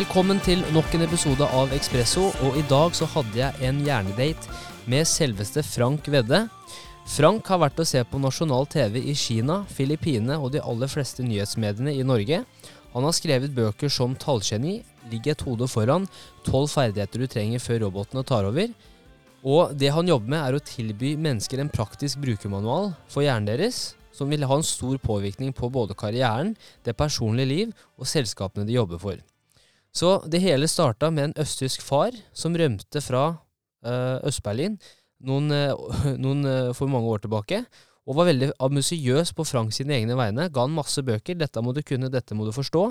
Velkommen til nok en episode av Ekspresso, og i dag så hadde jeg en hjernedate med selveste Frank Vedde. Frank har vært å se på nasjonal TV i Kina, Filippinene og de aller fleste nyhetsmediene i Norge. Han har skrevet bøker som Tallgeni, Ligg et hode foran, Tolv ferdigheter du trenger før robotene tar over. Og det han jobber med, er å tilby mennesker en praktisk brukermanual for hjernen deres, som vil ha en stor påvirkning på både karrieren, det personlige liv og selskapene de jobber for. Så det hele starta med en østtysk far som rømte fra uh, Øst-Berlin noen, uh, noen uh, for mange år tilbake, og var veldig ambisiøs på Frank sine egne vegne. Ga han masse bøker. 'Dette må du kunne, dette må du forstå',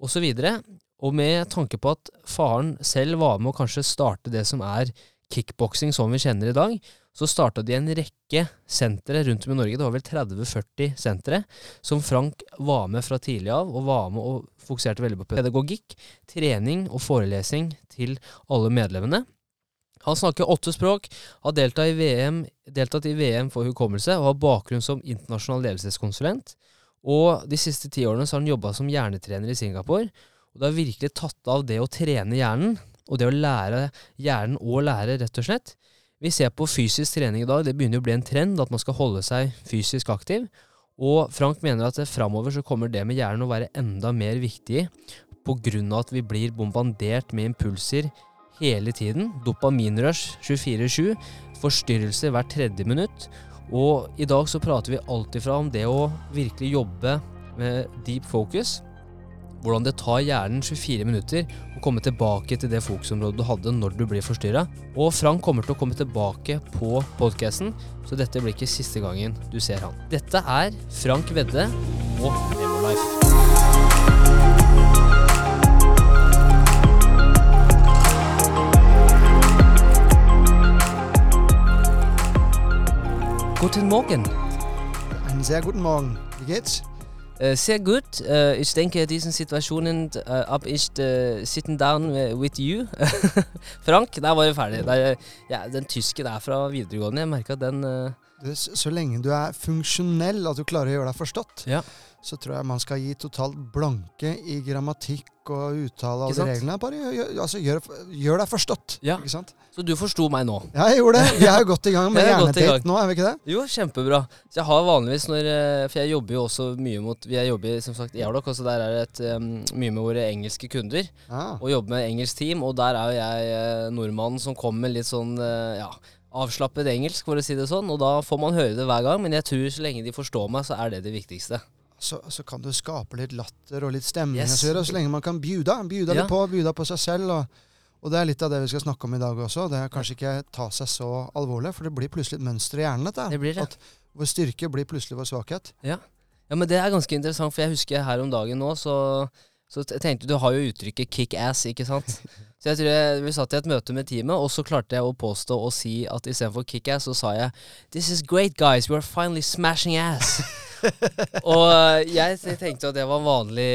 osv. Og, og med tanke på at faren selv var med å kanskje starte det som er kickboksing som vi kjenner i dag, så starta de en rekke sentre rundt om i Norge. Det var vel 30-40 sentre som Frank var med fra tidlig av, og var med og fokuserte veldig på pedagogikk, trening og forelesing til alle medlemmene. Han snakker åtte språk, har deltatt i, VM, deltatt i VM for hukommelse og har bakgrunn som internasjonal ledelseskonsulent. Og de siste ti årene så har han jobba som hjernetrener i Singapore. Og det har virkelig tatt av det å trene hjernen, og det å lære hjernen å lære, rett og slett. Vi ser på fysisk trening i dag. Det begynner å bli en trend at man skal holde seg fysisk aktiv. Og Frank mener at framover så kommer det med hjernen å være enda mer viktig pga. at vi blir bombardert med impulser hele tiden. Dopaminrush 24-7. Forstyrrelser hvert tredje minutt. Og i dag så prater vi alltid fra om det å virkelig jobbe med deep focus hvordan det tar hjernen 24 minutter å komme tilbake til det fokusområdet du hadde når du blir forstyrra. Og Frank kommer til å komme tilbake på podkasten, så dette blir ikke siste gangen du ser han. Dette er Frank Vedde og Memolife. Guten Morgen. Einen sehr guten Morgen. Wie geht's? Uh, sehr gut. Uh, ich denke, diesen Situationen uh, ab ich sitting down with you. Frank, der var vi ferdig. Der, ja, den tyske der fra videregående, jeg merka den du, Så lenge du er funksjonell, at du klarer å gjøre deg forstått, ja. Så tror jeg man skal gi totalt blanke i grammatikk og uttale av de reglene. Bare gjør, altså, gjør, gjør, deg forstått. Ja. Ikke sant? Så du forsto meg nå? Ja, jeg gjorde det. Vi er jo godt i gang med hjernedate nå, er vi ikke det? Jo, kjempebra. Så jeg har vanligvis når eh, For jeg jobber jo også mye mot Vi jobber som sagt i og så der er det et, um, mye med våre engelske kunder. Ah. Og jobber med engelsk team, og der er jo jeg uh, nordmannen som kommer med litt sånn uh, ja, avslappet engelsk, for å si det sånn. Og da får man høre det hver gang, men jeg tror så lenge de forstår meg, så er det det viktigste. Så, så kan du skape litt latter og litt stemning, Yes. og så, lenge man kan bjuda. Bjuda Ja. litt på, bjuda på seg selv. og og det er litt av det vi skal snakke om i dag også. Det er kanskje ikke ta seg så alvorlig, for det blir plutselig et mønster i hjernen. dette. Det blir det. At vår styrke blir plutselig vår svakhet. Ja. ja, men det er ganske interessant, for jeg husker her om dagen nå, så, så tenkte du har jo uttrykket 'kick ass', ikke sant? Så jeg tror jeg, Vi satt i et møte med teamet, og så klarte jeg å påstå å si at istedenfor 'kick ass', så sa jeg 'This is great, guys. We are finally smashing ass'. og eh, jeg tenkte at det var vanlig,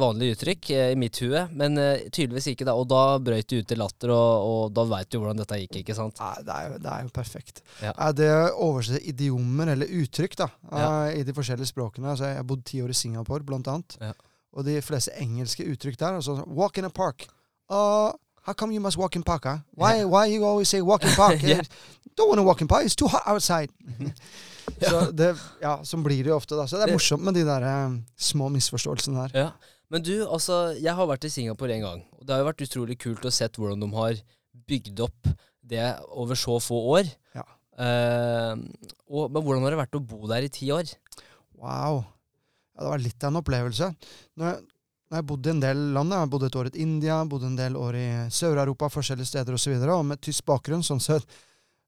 vanlig uttrykk eh, i mitt hue, men eh, tydeligvis ikke. da Og da brøt det ut i latter, og, og da veit du hvordan dette gikk, ikke sant? Nei, det er jo, det er jo perfekt. Ja. Det overser idiomer eller uttrykk da, Ja. eh, i de forskjellige språkene altså Jeg har bodd ti år i Singapore, blant annet. Ja. Og de fleste engelske uttrykk der altså, Walk in a park. Uh, how come you must walk in park? Huh? Why, yeah. why you always say walk in park? yeah. Don't want to walk in park. It's too hot outside. Så det, ja, Sånn blir det jo ofte. da. Så det er morsomt med de der um, små misforståelsene der. Ja. Men du, altså, jeg har vært i Singapore en gang. Og det har jo vært utrolig kult å sett hvordan de har bygd opp det over så få år. Ja. Uh, og, men hvordan har det vært å bo der i ti år? Wow. Ja, det var litt av en opplevelse. Når jeg, når har bodd i en del land, jeg har bodd et år i India, bodd en del år i Sør-Europa, forskjellige steder osv., og, så videre, og med tysk bakgrunn, sånn sett.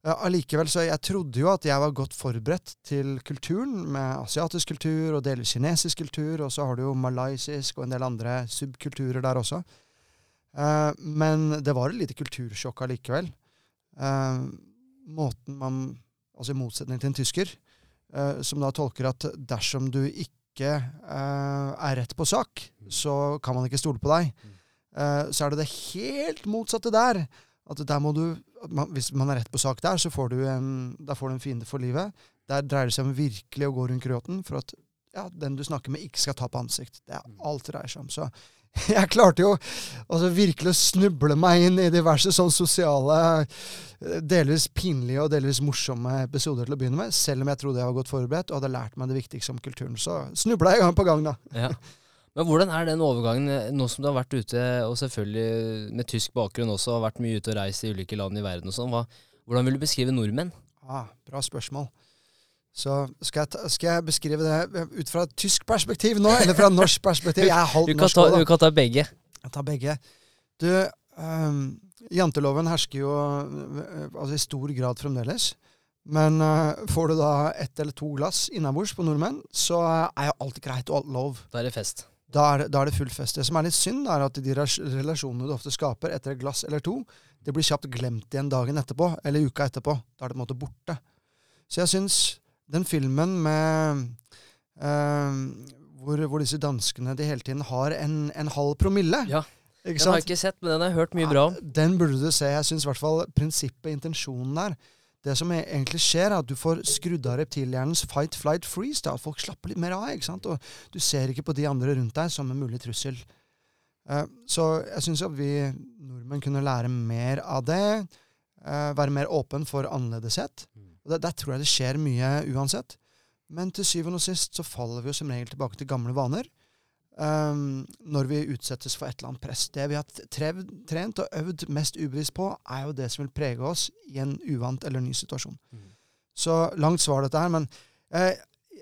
Allikevel, så jeg trodde jo at jeg var godt forberedt til kulturen, med asiatisk kultur og delvis kinesisk kultur, og så har du jo malaysisk og en del andre subkulturer der også. Eh, men det var et lite kultursjokk allikevel. Eh, måten man Altså i motsetning til en tysker, eh, som da tolker at dersom du ikke eh, er rett på sak, så kan man ikke stole på deg. Eh, så er det det helt motsatte der. At der må du, man, Hvis man er rett på sak der, så får du en, får du en fiende for livet. Der dreier det seg om virkelig å gå rundt grøten for at ja, den du snakker med, ikke skal ta på ansikt. Det er alt det dreier seg om. Så jeg klarte jo altså, virkelig å snuble meg inn i diverse sånn sosiale, eh, delvis pinlige og delvis morsomme episoder til å begynne med, selv om jeg trodde jeg var godt forberedt og hadde lært meg det viktigste om kulturen. Så snubla jeg gang på gang, da. Ja. Men hvordan er den overgangen, eh, nå som du har vært ute, og selvfølgelig med tysk bakgrunn også, har vært mye ute og reist i ulike land i verden og sånn, hvordan vil du beskrive nordmenn? Ah, bra spørsmål. Så skal jeg, ta, skal jeg, beskrive det ut fra et tysk perspektiv nå, eller fra et norsk perspektiv? Jeg er halvt norsk Ta. Du kan ta begge. Jeg tar begge. Du, um, janteloven hersker jo altså i stor grad fremdeles. Men uh, får du da ett eller to glass innabords på nordmenn, så er jo alt greit og alt lov. Da er det fest. Da er det, da er det full fest. Det som er litt synd, er at de relasjonene du ofte skaper etter et glass eller to, det blir kjapt glemt igjen dagen etterpå, eller uka etterpå. Da er det på en måte borte. Så jeg syns den filmen med uh, hvor, hvor, disse danskene de hele tiden har en, en halv promille ja. Den har jeg ikke sett, men den har jeg hørt mye bra om. Den burde du se. Jeg syns i hvert fall prinsippet, intensjonen der Det som egentlig skjer, er at du får skrudd av reptilhjernens fight, flight, freeze. Da. Folk slapper litt mer av. ikke sant? Og du ser ikke på de andre rundt deg som en mulig trussel. Uh, så jeg syns at vi nordmenn kunne lære mer av det. Uh, være mer åpen for annerledeshet. Mm. Og der, der, tror jeg det skjer mye uansett. Men til syvende og sist så faller vi jo som regel tilbake til gamle vaner. Um, når vi utsettes for et eller annet press. Det vi har trevd, trent og øvd mest ubevisst på, er jo det som vil prege oss i en uvant eller ny situasjon. Mm. Så langt svar dette her. Men uh,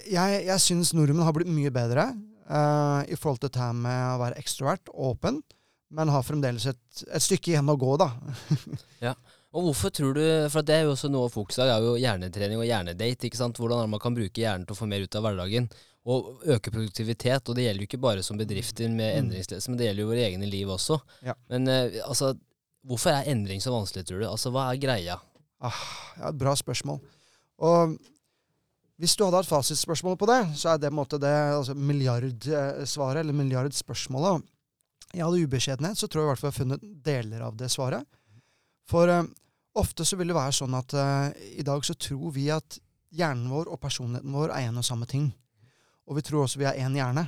jeg, jeg syns nordmenn har blitt mye bedre uh, i forhold til dette med å være ekstrovert, åpen, men har fremdeles et, et stykke igjen å gå, da. ja. Og hvorfor tror du, for det er jo også noe av fokuset er jo hjernetrening og hjernedate. ikke sant? Hvordan man kan bruke hjernen til å få mer ut av hverdagen. Og øke produktivitet. Og det gjelder jo ikke bare som bedrifter med mm. endringsledelse, men det gjelder jo våre egne liv også. Ja. Men eh, altså, hvorfor er endring så vanskelig, tror du? Altså, Hva er greia? Ah, ja, Bra spørsmål. Og hvis du hadde hatt fasitspørsmål på det, så er det måte det altså, milliardsvaret, eller milliardspørsmålet. I all ubeskjedenhet så tror jeg i hvert fall jeg har funnet deler av det svaret. For uh, Ofte så vil det være sånn at uh, i dag så tror vi at hjernen vår og personligheten vår er en og samme ting. Og vi tror også vi har én hjerne,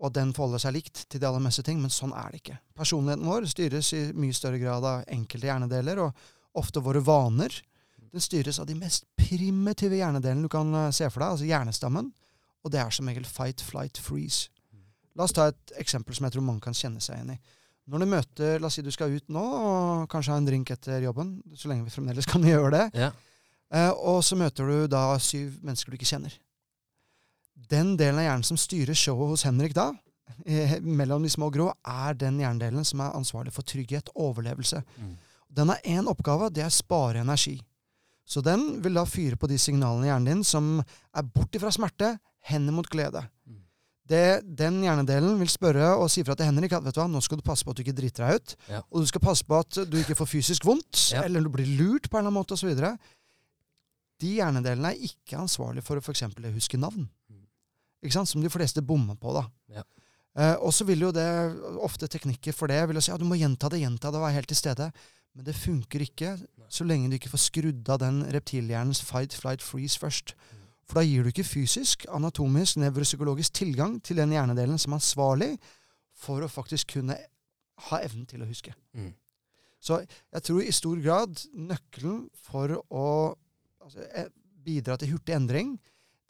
og at den forholder seg likt til de aller meste ting, men sånn er det ikke. Personligheten vår styres i mye større grad av enkelte hjernedeler, og ofte våre vaner. Den styres av de mest primitive hjernedelene du kan uh, se for deg, altså hjernestammen. Og det er som regel fight, flight, freeze. La oss ta et eksempel som jeg tror mange kan kjenne seg igjen i. Når du møter La oss si du skal ut nå og kanskje ha en drink etter jobben, så lenge vi fremdeles kan gjøre det. Ja. Eh, og så møter du da syv mennesker du ikke kjenner. Den delen av hjernen som styrer showet hos Henrik da, eh, mellom de små og grå, er den hjernedelen som er ansvarlig for trygghet overlevelse. Mm. Den har én oppgave, det er spare energi. Så den vil da fyre på de signalene i hjernen din som er bort ifra smerte, hender mot glede. Mm. Det, den hjernedelen vil spørre og si fra til Henrik at vet du hva, nå skal du passe på at du ikke driter deg ut. Ja. Og du skal passe på at du ikke får fysisk vondt, ja. eller du blir lurt på en eller annen måte osv. De hjernedelene er ikke ansvarlig for å f.eks. huske navn. Ikke sant? Som de fleste bommer på. da. Ja. Eh, og så vil jo det ofte teknikker for det. vil jo si ja, Du må gjenta det, gjenta det, være helt til stede. Men det funker ikke så lenge du ikke får skrudd av den reptilhjernens fight, flight, freeze først. Mm. For da gir du ikke fysisk, anatomisk, nevropsykologisk tilgang til den hjernedelen som er ansvarlig for å faktisk kunne ha evnen til å huske. Mm. Så jeg tror i stor grad nøkkelen for å altså, e, bidra til hurtig endring,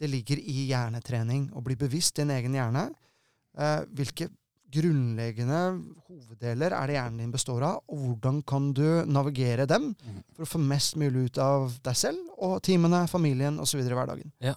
det ligger i hjernetrening. Å bli bevisst din egen hjerne. Eh, hvilke grunnleggende hoveddeler er det hjernen din består av, og hvordan kan du navigere dem mm. for å få mest mulig ut av deg selv og timene, familien osv. i hverdagen. Ja.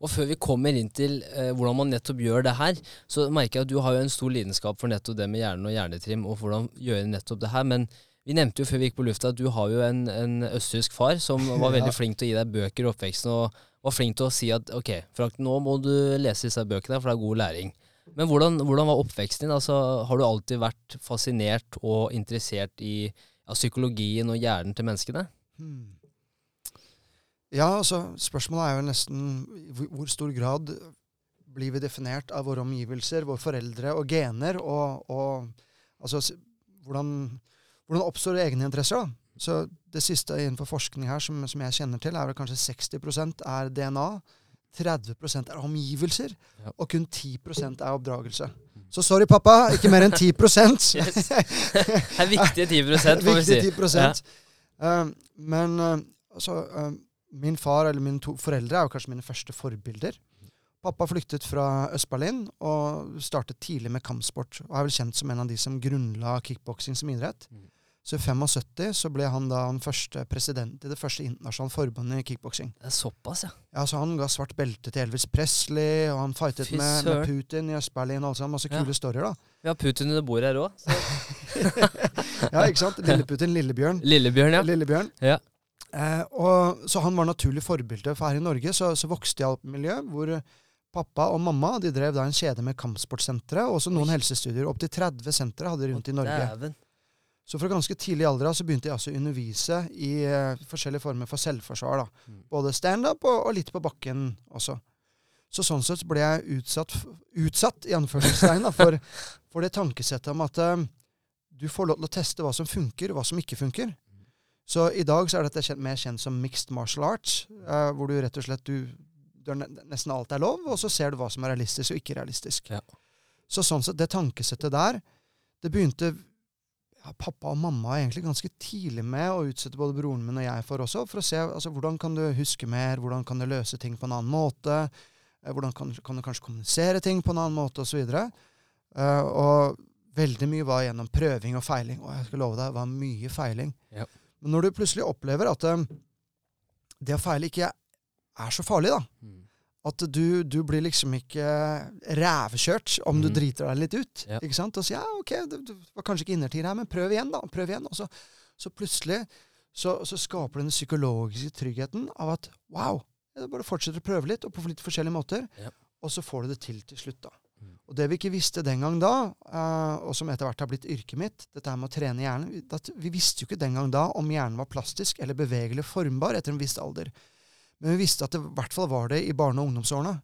Og før vi kommer inn til eh, hvordan man nettopp gjør det her, så merker jeg at du har jo en stor lidenskap for nettopp det med hjernen og hjernetrim, og hvordan gjøre nettopp det her. Men vi nevnte jo før vi gikk på lufta at du har jo en, en østtysk far som var veldig ja. flink til å gi deg bøker i oppveksten, og var flink til å si at ok, Frank, nå må du lese disse bøkene, for det er god læring. Men hvordan, hvordan, var oppveksten din? Altså, har du alltid vært fascinert og interessert i ja, psykologien og hjernen til menneskene? Hmm. Ja, altså spørsmålet er jo nesten i hvor stor grad blir vi definert av våre omgivelser, våre foreldre og gener, og, og altså hvordan, hvordan oppstår egne interesser, da? Så det siste innenfor forskning her som, som jeg kjenner til, er vel kanskje 60% er DNA. 30 er omgivelser, ja. og kun 10 er oppdragelse. Mm. Så sorry, pappa, ikke mer enn 10 Yes. Det er viktige 10 får vi si. Viktig 10 uh, Men uh, altså uh, Min far eller mine to foreldre er jo kanskje mine første forbilder. Pappa flyktet fra Øst-Berlin og startet tidlig med kampsport. Og er vel kjent som en av de som grunnla kickboksing som idrett. Mm. Så i 75 så ble han da den første president i det første internasjonale forbundet i kickboksing. Er såpass, ja. Ja, så Han ga svart belte til Elvis Presley, og han fightet med, med, Putin i Øst-Berlin. Altså, masse kule ja. storyer, da. Vi har Putin under bordet her òg. ja, ikke sant? Lille-Putin, Lillebjørn. Lillebjørn, ja. Lillebjørn. ja. Eh, og, så han var naturlig forbilde. For her i Norge så, så vokste jeg opp i et miljø hvor Pappa og mamma de drev da en kjede med kampsportsentre og også noen helsestudier. Opptil 30 sentre hadde de rundt i Norge. Dæven. Så fra ganske tidlig alder av så begynte jeg altså å undervise i uh, forskjellige former for selvforsvar. da. Mm. Både standup og, og litt på bakken også. Så sånn sett ble jeg utsatt, utsatt i anførselstegn for, for, det tankesettet om at uh, du får lov til å teste hva som funker, og hva som ikke funker. Mm. Så i dag så er dette kjent, mer kjent som mixed martial arts, uh, hvor du rett og slett du nesten alt er lov, og så ser du hva som er realistisk og ikke realistisk. Ja. Så sånn sett, det tankesettet der, det begynte ja, pappa og mamma egentlig ganske tidlig med å utsette både broren min og jeg for også, for å se altså, hvordan kan du huske mer, hvordan kan du løse ting på en annen måte, eh, hvordan kan, kan du kanskje kommunisere ting på en annen måte, osv. Og, uh, og veldig mye var gjennom prøving og feiling, og jeg skal love deg, det var mye feiling. Ja. Men når du plutselig opplever at um, det å feile ikke er så farlig, da. Mm. At du, du, blir liksom ikke rævkjørt om mm. du driter deg litt ut. Ja. ikke sant? Og sier ja, ok, det, det var kanskje ikke innertid her, men prøv igjen, da. prøv igjen. Og så, så plutselig så, så, skaper du den psykologiske tryggheten av at wow, jeg bare fortsetter å prøve litt, og på litt forskjellige måter. Ja. Og så får du det til til slutt, da. Mm. Og det vi ikke visste den gang da, uh, og som etter hvert har blitt yrket mitt, dette med å trene hjernen at vi visste jo ikke den gang da om hjernen var plastisk eller bevegelig formbar etter en viss alder. Men vi visste at det i hvert fall var det i barne- og ungdomsårene.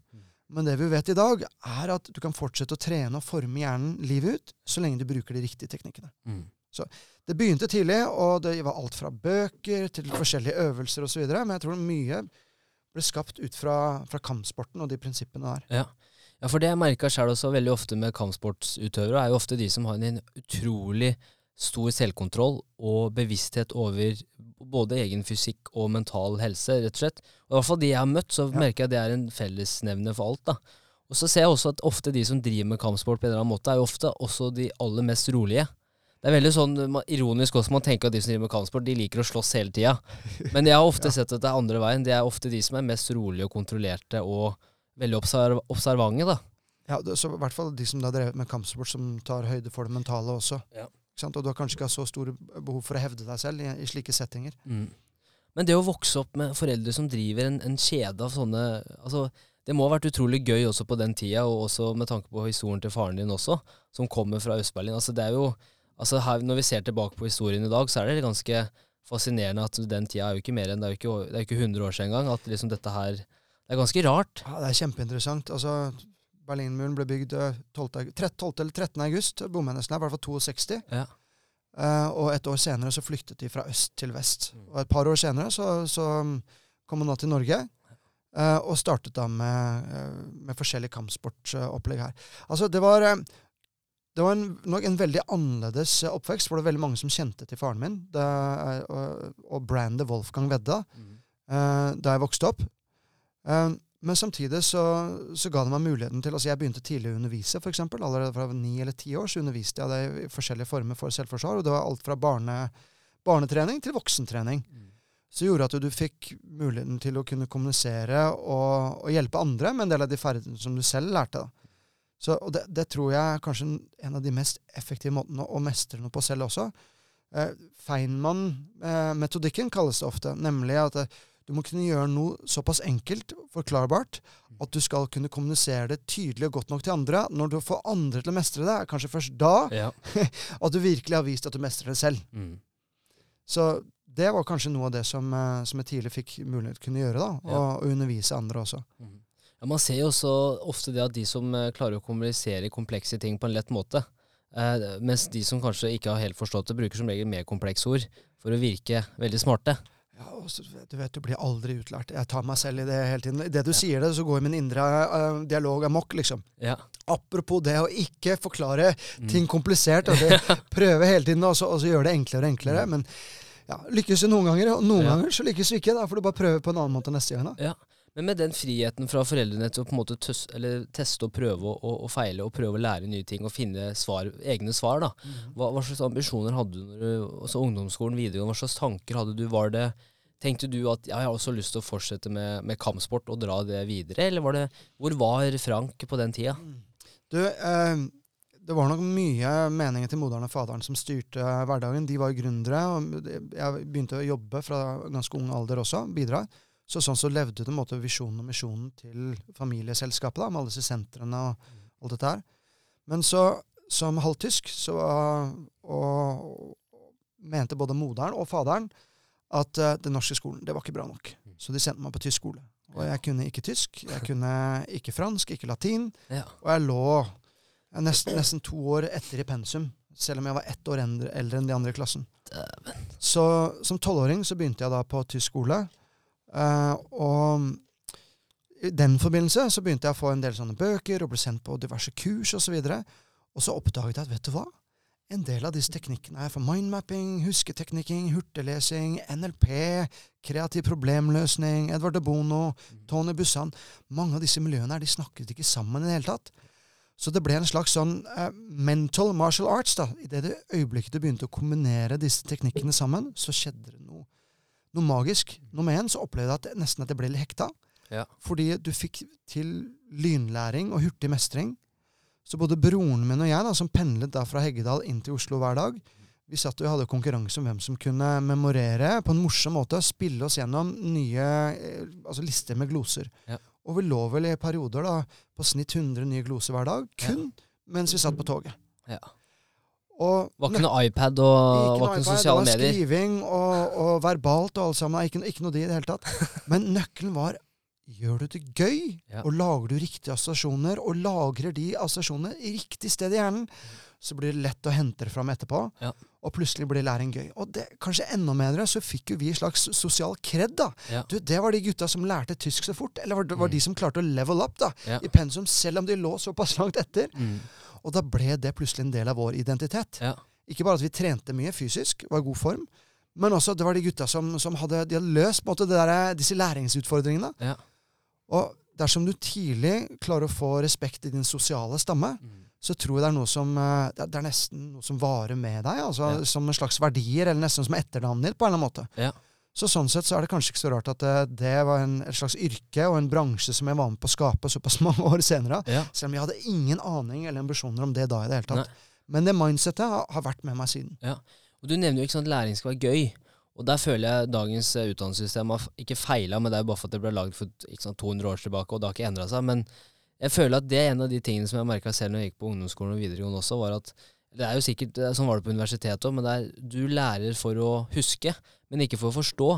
Men det vi vet i dag, er at du kan fortsette å trene og forme hjernen livet ut så lenge du bruker de riktige teknikkene. Mm. Så Det begynte tidlig, og det var alt fra bøker til forskjellige øvelser osv. Men jeg tror mye ble skapt ut fra, fra kampsporten og de prinsippene der. Ja. Ja, for det jeg merka sjøl også veldig ofte med kampsportsutøvere, er jo ofte de som har en utrolig stor selvkontroll og bevissthet over både egen fysikk og mental helse, rett og slett. Og I hvert fall de jeg har møtt, så ja. merker jeg at det er en fellesnevner for alt. da. Og så ser jeg også at ofte de som driver med kampsport på en eller annen måte, er jo ofte også de aller mest rolige. Det er veldig sånn ironisk også man tenker at de som driver med kampsport, de liker å slåss hele tida. Men jeg har ofte ja. sett at det er andre veien. Det er ofte de som er mest rolige og kontrollerte og veldig observ observante, da. Ja, så i hvert fall de som har drevet med kampsport, som tar høyde for det mentale også. Ja. Og du har kanskje ikke så store behov for å hevde deg selv i, i slike settinger. Mm. Men det å vokse opp med foreldre som driver en, en kjede av sånne altså, Det må ha vært utrolig gøy også på den tida, og også med tanke på historien til faren din også, som kommer fra Øst-Berlin. Altså, det er jo, altså, her, når vi ser tilbake på historien i dag, så er det ganske fascinerende at den tida er jo ikke mer enn Det er jo ikke, det er ikke 100 år siden engang. At liksom dette her Det er ganske rart. Ja, det er kjempeinteressant. Altså, Berlinmuren ble bygd 12. 12. eller 13. august. Bomhendelsen er i hvert fall 62. Ja. Uh, og et år senere så flyktet de fra øst til vest. Mm. Og et par år senere så, så um, kom han da til Norge. Uh, og startet da med, uh, med forskjellige kampsportopplegg her. Altså, det var, det var en, nok en veldig annerledes oppvekst, for det var veldig mange som kjente til faren min det, og, og brandet Wolfgang Vedda mm. da jeg vokste opp. Men samtidig så, så, ga det meg muligheten til altså Jeg begynte tidlig å undervise, f.eks. Allerede fra ni eller ti år så underviste jeg det i forskjellige former for selvforsvar. og Det var alt fra barne, barnetrening til voksentrening. Mm. Så gjorde at du fikk muligheten til å kunne kommunisere og, og, hjelpe andre med en del av de ferdighetene som du selv lærte. Da. Så, og det, det, tror jeg er kanskje en av de mest effektive måtene å, å mestre noe på selv også. Eh, Feynman-metodikken eh, kalles det ofte, nemlig at eh, du må kunne gjøre noe såpass enkelt, forklarbart, at du skal kunne kommunisere det tydelig og godt nok til andre. Når du får andre til å mestre det, er kanskje først da ja. at du virkelig har vist at du mestrer det selv. Mm. Så det var kanskje noe av det som, eh, som jeg tidlig fikk mulighet til å kunne gjøre. da, ja. og, undervise andre også. Mm. Ja, Man ser jo også ofte det at de som eh, klarer å kommunisere komplekse ting på en lett måte, eh, mens de som kanskje ikke har helt forstått det, bruker som regel mer komplekse ord for å virke veldig smarte. Ja, også, du vet, du blir aldri utlært. Jeg tar meg selv i det hele tiden. Idet du ja. sier det, så går min indre uh, dialog amok, liksom. Ja. Apropos det å ikke forklare mm. ting komplisert, og prøve hele tiden og så gjøre det enklere og enklere. Ja. Men ja, lykkes du noen ganger, og noen ganger så lykkes du ikke. Da får du bare prøve på en annen måte neste gang. da. Ja. Men med den friheten fra foreldrene til å på en måte tøs, teste og prøve og, og, feile og prøve å lære nye ting og finne svar, egne svar, da. Mm. Hva, hva, slags ambisjoner hadde du når du altså ungdomsskolen, videregående, hva slags tanker hadde du? Var det Tenkte du at ja, jeg har også lyst til å fortsette med, med kampsport og dra det videre, eller var det Hvor var Frank på den tida? Mm. Du, eh, det var nok mye meninger til moderen og faderen som styrte hverdagen. De var gründere. og Jeg begynte å jobbe fra ganske ung alder også, bidra. Så sånn så levde du måte, visjonen og misjonen til familieselskapet, da, med alle disse sentrene og alt dette her. Men så, som halvtysk, så og, mente både moderen og faderen at uh, den norske skolen, det var ikke bra nok. Så de sendte meg på tysk skole. Og jeg kunne ikke tysk, jeg kunne ikke fransk, ikke latin. Ja. Og jeg lå nesten, nesten, to år etter i pensum, selv om jeg var ett år eldre, eldre enn de andre i klassen. Så som tolvåring så begynte jeg da på tysk skole. Uh, og i den forbindelse så begynte jeg å få en del sånne bøker og ble sendt på diverse kurs osv. Og, så og så oppdaget jeg at vet du hva? En del av disse teknikkene er for mindmapping, husketeknikking, hurtiglesing, NLP, kreativ problemløsning, Edvard de Bono, Tony Bussan Mange av disse miljøene her, de snakket ikke sammen i det hele tatt. Så det ble en slags sånn uh, mental martial arts. da. I det øyeblikket du begynte å kombinere disse teknikkene sammen, så skjedde det noe magisk. Nummer én så opplevde jeg at nesten at jeg ble litt hekta. Ja. Fordi du fikk til lynlæring og hurtig mestring. Så både broren min og jeg, da, som pendlet da fra Heggedal inn til Oslo hver dag, vi satt og hadde konkurranse om hvem som kunne memorere på en morsom måte, spille oss gjennom nye eh, altså lister med gloser. Ja. Og vi lå vel i perioder da på snitt 100 nye gloser hver dag, kun ja. mens vi satt på toget. Ja. Og var ikke noe iPad og ikke var ikke noe sosiale medier? Det var skriving og, og, verbalt og alt sammen. Ikke, ikke noe de i det hele tatt. Men nøkkelen var gjør du det gøy, ja. og lager du riktige assosiasjoner, og lagrer de assosiasjonene i riktig sted i hjernen, så blir det lett å hente det fram etterpå. Ja. Og plutselig blir læring gøy. Og det, kanskje enda mer, så fikk jo vi en slags sosial kred. da. Ja. Du, Det var de gutta som lærte tysk så fort. Eller var det var mm. de som klarte å level up da, i pensum, selv om de lå såpass langt etter. Mm. Og da ble det plutselig en del av vår identitet. Ja. Ikke bare at vi trente mye fysisk, var i god form, men også at det var de gutta som, som hadde, de hadde løst måte, der, disse læringsutfordringene. Ja. Og dersom du tidlig klarer å få respekt i din sosiale stamme, mm. Så tror jeg det er noe som eh, det er nesten noe som varer med deg. altså ja. Som en slags verdier, eller nesten som etternavnet ditt, på en eller annen måte. Ja. Så sånn sett så er det kanskje ikke så rart at det, eh, det var en, et slags yrke og en bransje som jeg var med på å skape såpass mange år senere. Ja. Selv om jeg hadde ingen aning eller ambisjoner om det da i det hele tatt. Nei. Men det mindsettet har, har, vært med meg siden. Ja. Og Du nevner jo ikke sånn at læring skal være gøy. Og der føler jeg dagens uh, utdannelsessystem har ikke feila, men det er jo bare for at det ble laget for sant, 200 år tilbake, og det har ikke endra seg. Men jeg føler at det er en av de tingene som jeg merka selv når jeg gikk på ungdomsskolen og videregående også, var at det er jo sikkert, Sånn var det på universitetet òg, men det er, du lærer for å huske, men ikke for å forstå.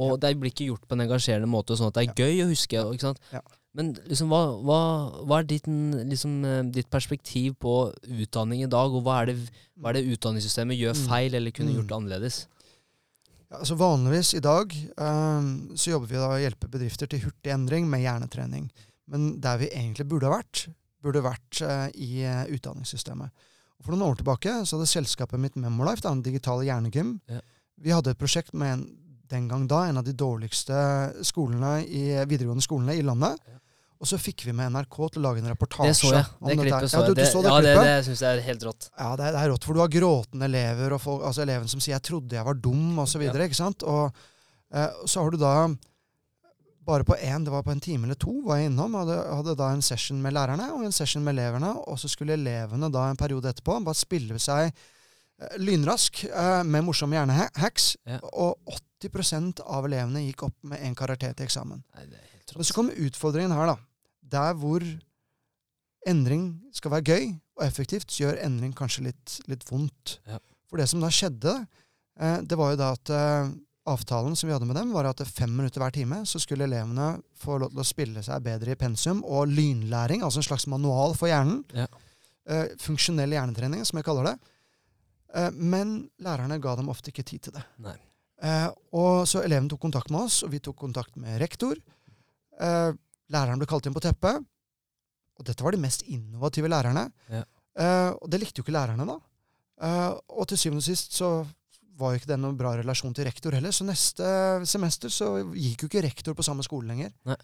Og ja. det blir ikke gjort på en engasjerende måte, sånn at det er ja. gøy å huske. ikke sant? Ja. Men liksom, hva, hva, hva er ditt, liksom, eh, ditt, perspektiv på utdanning i dag, og hva er, det, hva er det utdanningssystemet gjør mm. feil, eller kunne gjort mm. annerledes? Ja, altså Vanligvis i dag um, så jobber vi da å hjelpe bedrifter til hurtig endring med hjernetrening. Men der vi egentlig burde ha vært, burde vært uh, i uh, utdanningssystemet. Og For noen år tilbake så hadde selskapet mitt Memolife, da, en digital hjernegym, ja. vi hadde et prosjekt med en den gang da en av de dårligste skolene i, videregående skolene i landet. Ja. Og så fikk vi med NRK til å lage en reportasje. Det så jeg. Det klippet så jeg. Ja, du, du så det, ja, det, det syns jeg er helt rått. Ja, det er, det er, rått. For du har gråtende elever, og folk, altså eleven som sier 'jeg trodde jeg var dum', osv. Ja. Ikke sant? Og eh, så har du da bare på én, det var på en time eller to, var jeg innom. Hadde, hadde da en session med lærerne og en session med elevene. Og så skulle elevene da en periode etterpå bare spille seg eh, lynrask eh, med morsomme hjernehacks. Ja. Og 80% av elevene gikk opp med en karakter til eksamen. Nei. Men så kom utfordringen her, da. Der hvor endring skal være gøy og effektivt, så gjør endring kanskje litt, litt vondt. Ja. For det som da skjedde, eh, det var jo da at avtalen som vi hadde med dem, var at fem minutter hver time så skulle elevene få lov til å spille seg bedre i pensum og lynlæring, altså en slags manual for hjernen. Ja. Uh, funksjonell hjernetrening, som jeg kaller det. Uh, men lærerne ga dem ofte ikke tid til det. Eh, og Så eleven tok kontakt med oss, og vi tok kontakt med rektor. Læreren ble kalt inn på teppet. Og dette var de mest innovative lærerne. Ja. Og det likte jo ikke lærerne, da. Og til syvende og sist så var jo ikke det noen bra relasjon til rektor heller. Så neste semester så gikk jo ikke rektor på samme skole lenger. Nei.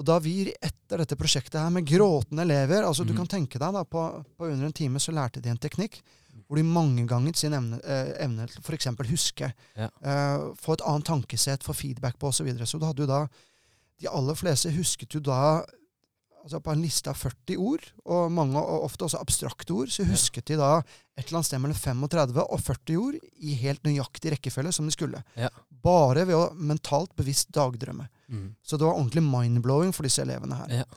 Og da vi etter dette prosjektet her med gråtende elever altså Du Mhm. kan tenke deg da, på, på under en time så lærte de en teknikk hvor de mangeganget sin evne, eh, evne til f.eks. huske. Ja. Eh, få et annet tankesett, få feedback på osv. Så, videre. så du hadde jo da De aller fleste husket jo da altså på en liste av 40 ord, og mange og ofte også abstrakte ord, så husket de da et eller annet sted mellom 35 og 40 ord i helt nøyaktig rekkefølge som de skulle. Ja. Bare ved å mentalt bevisst dagdrømme. Mm. Så det var ordentlig mind-blowing for disse elevene her. Ja.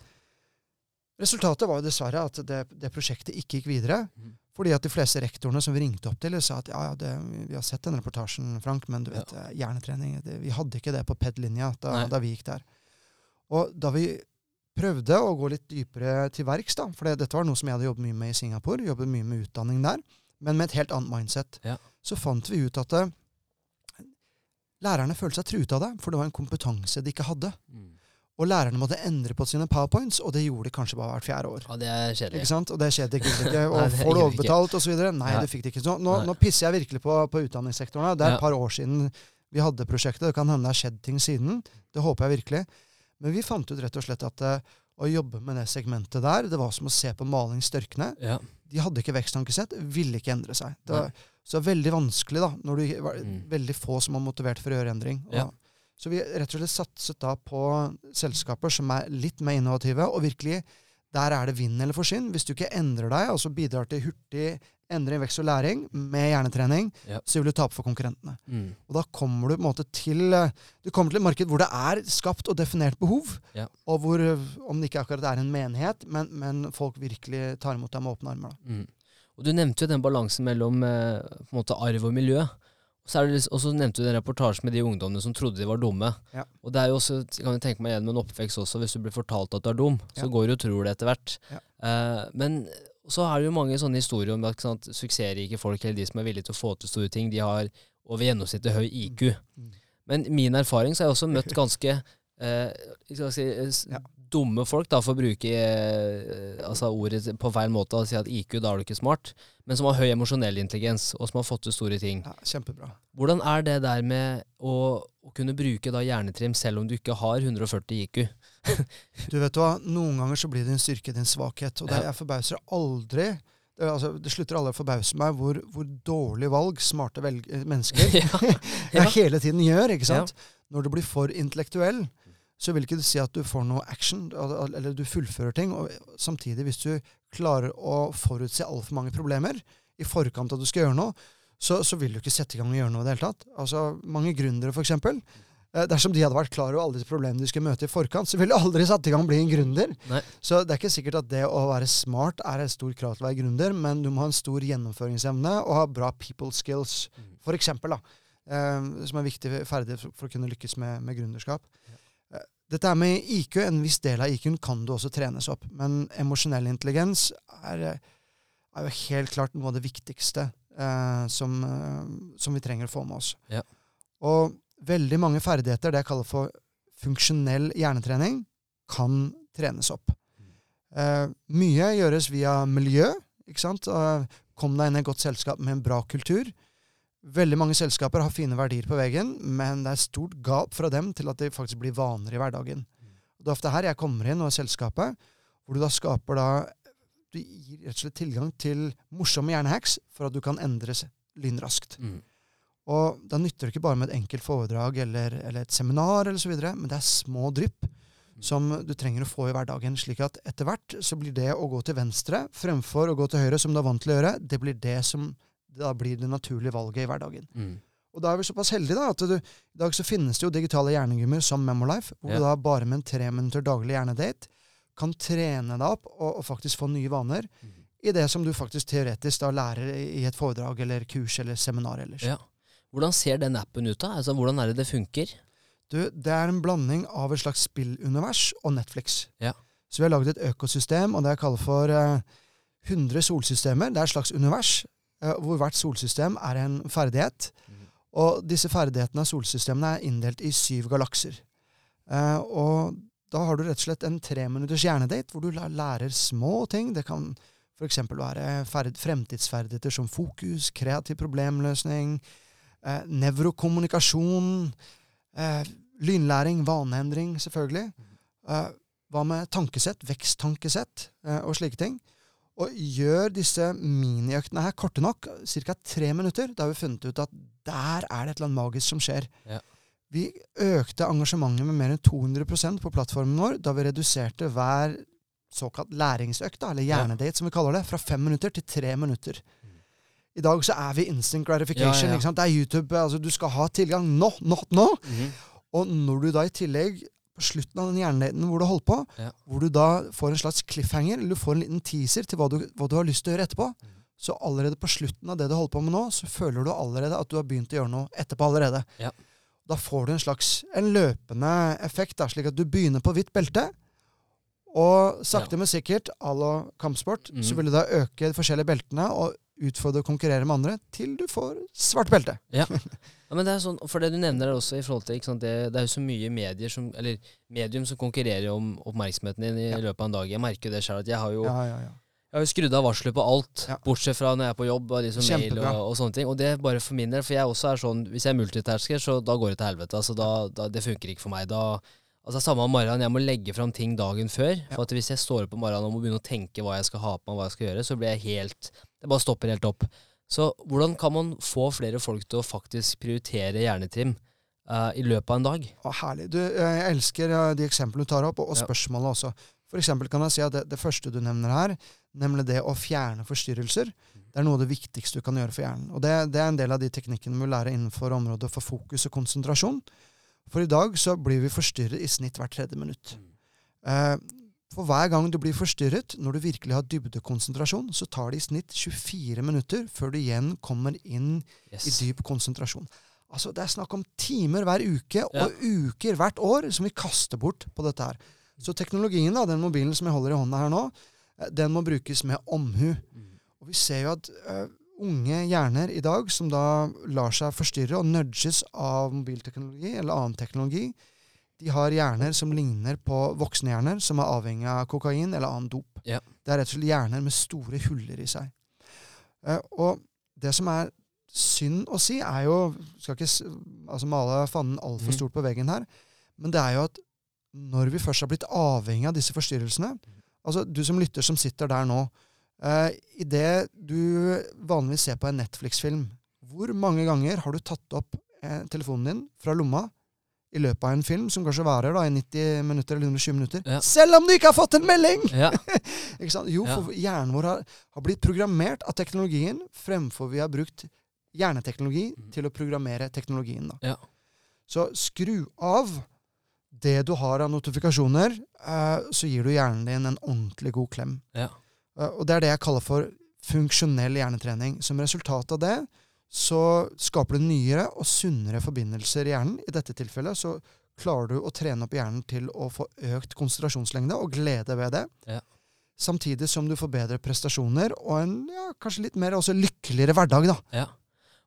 Resultatet var jo dessverre at det, det prosjektet ikke gikk videre. Mm. Fordi at de fleste rektorene som vi ringte opp til, sa at ja, ja, det, vi har sett den reportasjen, Frank, men du vet, ja. hjernetrening det, Vi hadde ikke det på PED-linja da, da vi gikk der. Og da vi prøvde å gå litt dypere til verks, da, for dette var noe som jeg hadde jobbet mye med i Singapore, jobbet mye med utdanning der, men med et helt annet mindset, Ja. så fant vi ut at eh, lærerne følte seg truet av det, for det var en kompetanse de ikke hadde. Mm. Og lærerne måtte endre på sine powerpoints, og det gjorde de kanskje bare hvert fjerde år. Ja, det er kjedelig. Ikke sant? Og det skjedde ikke. ikke. Og Nei, får du overbetalt osv.? Nei, ja. det fikk de ikke. Så nå, nå pisser jeg virkelig på, på utdanningssektoren. Det er et par år siden vi hadde prosjektet. Det kan hende det har skjedd ting siden. Det håper jeg virkelig. Men vi fant ut rett og slett at eh, å jobbe med det segmentet der, det var som å se på maling størkne. Ja. De hadde ikke veksttankesett, ville ikke endre seg. Det var, Nei. så det veldig vanskelig, da, når du var Mm. veldig få som var motivert for å gjøre endring. Og, Ja. Så vi rett og slett satset da på selskaper som er litt mer innovative, og virkelig der er det vinn eller forsvinn. Hvis du ikke endrer deg, altså bidrar til hurtig endring, vekst og læring med hjernetrening, Ja. så vil du tape for konkurrentene. Mm. Og da kommer du på en måte til eh, Du kommer til et marked hvor det er skapt og definert behov, Ja. og hvor, eh, om det ikke akkurat er en menighet, men, men folk virkelig tar imot deg med åpne armer. Mm. Og du nevnte jo den balansen mellom eh, på en måte arv og miljø. Og så, det, og så nevnte du den reportasjen med de ungdommene som trodde de var dumme. Ja. Og det er jo også, kan jeg tenke meg igjen med en oppvekst også, hvis du blir fortalt at du er dum, så Ja. går du og tror det etter hvert. Ja. Eh, men så er det jo mange sånne historier om at sant, suksessrike folk, eller de som er villige til å få til store ting, de har over gjennomsnittet høy IQ. Mm. Men min erfaring så har jeg også møtt ganske eh, si, eh, Ja. dumme folk, da, for å bruke eh, altså ordet på feil måte og si at IQ, da er du ikke smart, men som har høy emosjonell intelligens, og som har fått til store ting. Ja, kjempebra. Hvordan er det der med å, å kunne bruke da hjernetrim selv om du ikke har 140 IQ? Du vet hva, Noen ganger så blir din styrke din svakhet. Og det, jeg forbauser aldri det, altså, det slutter aldri å forbause meg hvor, hvor dårlig valg smarte velg mennesker ja. ja. hele tiden gjør. ikke sant? Når du blir for intellektuell, så vil ikke du si at du får noe action, eller du fullfører ting. og Samtidig, hvis du klarer å forutse altfor mange problemer i forkant av at du skal gjøre noe, så, så vil du ikke sette i gang og gjøre noe i det hele tatt. Altså, Mange gründere, f.eks. Eh, dersom de hadde vært klar over alle disse problemene de skulle møte i forkant, så ville de aldri satt i gang å bli en gründer. Nei. Så det er ikke sikkert at det å være smart er et stort krav til å være gründer, men du må ha en stor gjennomføringsevne og ha bra people skills, Mm. for eksempel, da. Eh, som er viktig ferdighet for, å kunne lykkes med, med gründerskap. Eh, dette er med IQ, en viss del av IQ-en kan du også trenes opp, men emosjonell intelligens er, er jo helt klart noe av det viktigste eh, som, som vi trenger å få med oss. Ja. Og veldig mange ferdigheter, det jeg kaller for funksjonell hjernetrening, kan trenes opp. Uh, mye gjøres via miljø. ikke sant? Uh, kom deg inn i et godt selskap med en bra kultur. Veldig mange selskaper har fine verdier på veggen, men det er stort gap fra dem til at de faktisk blir vaner i hverdagen. Det er ofte her jeg kommer inn og er selskapet, hvor du da skaper da Du gir rett og slett tilgang til morsomme hjernehacks for at du kan endres lynraskt. Mm. Og da nytter det ikke bare med et enkelt foredrag eller, eller et seminar, eller så videre, men det er små drypp som du trenger å få i hverdagen. slik at etter hvert så blir det å gå til venstre fremfor å gå til høyre, som du er vant til å gjøre, det blir det som da blir det naturlige valget i hverdagen. Mm. Og da er vi såpass heldige da, at du, i dag så finnes det jo digitale hjernegymmer som Memolife, hvor yeah. du da bare med en tre minutter daglig hjernedate kan trene deg opp og, og faktisk få nye vaner Mm. i det som du faktisk teoretisk da lærer i et foredrag eller kurs eller seminar ellers. Ja. Hvordan ser den appen ut, da? Altså, hvordan er det det funker? Du, det er en blanding av et slags spillunivers og Netflix. Ja. Så vi har laget et økosystem, og det jeg kaller for eh, 100 solsystemer. Det er et slags univers, eh, hvor hvert solsystem er en ferdighet. Mm. Og disse ferdighetene av solsystemene er inndelt i syv galakser. Eh, og da har du rett og slett en treminutters hjernedate hvor du lærer små ting. Det kan f.eks. være fremtidsferdigheter som fokus, kreativ problemløsning, eh, nevrokommunikasjon, eh, lynlæring, vaneendring, selvfølgelig. Eh, hva med tankesett, veksttankesett eh, og slike ting? Og gjør disse miniøktene her korte nok, ca. tre minutter, da har vi funnet ut at der er det et eller annet magisk som skjer. Ja. Vi økte engasjementet med mer enn 200% på plattformen vår da vi reduserte hver såkalt læringsøkt, eller hjernedate som vi kaller det, fra fem minutter til tre minutter. I dag så er vi instant gratification. Ja, ja. sant? Det er YouTube. altså Du skal ha tilgang nå, nå, nå! Mhm. Og når du da i tillegg, på slutten av den hjernedaten hvor du holdt på, Ja. hvor du da får en slags cliffhanger, eller du får en liten teaser til hva du, hva du har lyst til å gjøre etterpå, mm. så allerede på slutten av det du holder på med nå, så føler du allerede at du har begynt å gjøre noe etterpå allerede. Ja. Da får du en slags en løpende effekt, da, slik at du begynner på hvitt belte, og sakte, Ja. men sikkert, à la kampsport, mm. så vil du da øke de forskjellige beltene og utfordre og konkurrere med andre til du får svart belte. Ja, men det er sånn, for det du nevner er også i forhold til sant, det, det er jo så mye medier som, eller medium som konkurrerer om oppmerksomheten din i Ja. løpet av en dag. Jeg merker jo det at jeg har jo, Ja, ja, ja. jeg har jo skrudd av varselet på alt, Ja. bortsett fra når jeg er på jobb og liksom mail og, og sånne ting. Og det bare for min del, for jeg også er sånn, hvis jeg er multitasker, så da går det til helvete. Altså da, da, det funker ikke for meg. Da, altså Samme om morgenen, jeg må legge fram ting dagen før. Ja. For at hvis jeg står opp om morgenen og må begynne å tenke hva jeg skal ha på meg, hva jeg skal gjøre, så blir jeg helt Det bare stopper helt opp. Så hvordan kan man få flere folk til å faktisk prioritere hjernetrim Uh, i løpet av en dag? Å, herlig. Du, eh, jeg elsker eh, de eksemplene du tar opp, og, og Ja. spørsmålene også. For eksempel kan jeg si at det, det første du nevner her, nemlig det å fjerne forstyrrelser, det er noe av det viktigste du kan gjøre for hjernen. Og det, det er en del av de teknikkene vi lærer innenfor området for fokus og konsentrasjon. For i dag så blir vi forstyrret i snitt hvert tredje minutt. Eh, for hver gang du blir forstyrret, når du virkelig har dybdekonsentrasjon, så tar det i snitt 24 minutter før du igjen kommer inn i dyp konsentrasjon. Altså, Det er snakk om timer hver uke Ja. og uker hvert år som vi kaster bort på dette her. Så teknologien, da, den mobilen som jeg holder i hånda her nå, eh, den må brukes med omhu. Og vi ser jo at eh, unge hjerner i dag som da lar seg forstyrre og nudges av mobilteknologi eller annen teknologi, de har hjerner som ligner på voksne hjerner som er avhengig av kokain eller annen dop. Ja. Det er rett og slett hjerner med store huller i seg. Eh, og det som er synd å si, er jo Skal ikke altså male fanen altfor Mhm. stort på veggen her, men det er jo at når vi først har blitt avhengig av disse forstyrrelsene Altså, du som lytter som sitter der nå. Uh, Idet du vanligvis ser på en Netflix-film, hvor mange ganger har du tatt opp eh, telefonen din fra lomma i løpet av en film som kanskje varer da, i 90 minutter eller 120 minutter, Ja. selv om du ikke har fått en melding! Ja. Ikke sant? Jo, for hjernen vår har, har blitt programmert av teknologien fremfor vi har brukt hjerneteknologi mm. til å programmere teknologien. Da. Ja. Så skru av det du har av notifikasjoner, uh, så gir du hjernen din en ordentlig god klem. Ja. Uh, og det er det jeg kaller for funksjonell hjernetrening. Som resultat av det så skaper du nyere og sunnere forbindelser i hjernen. I dette tilfellet så klarer du å trene opp hjernen til å få økt konsentrasjonslengde og glede ved det. Ja. Samtidig som du får bedre prestasjoner og en ja, kanskje litt mer også lykkeligere hverdag. da. Ja.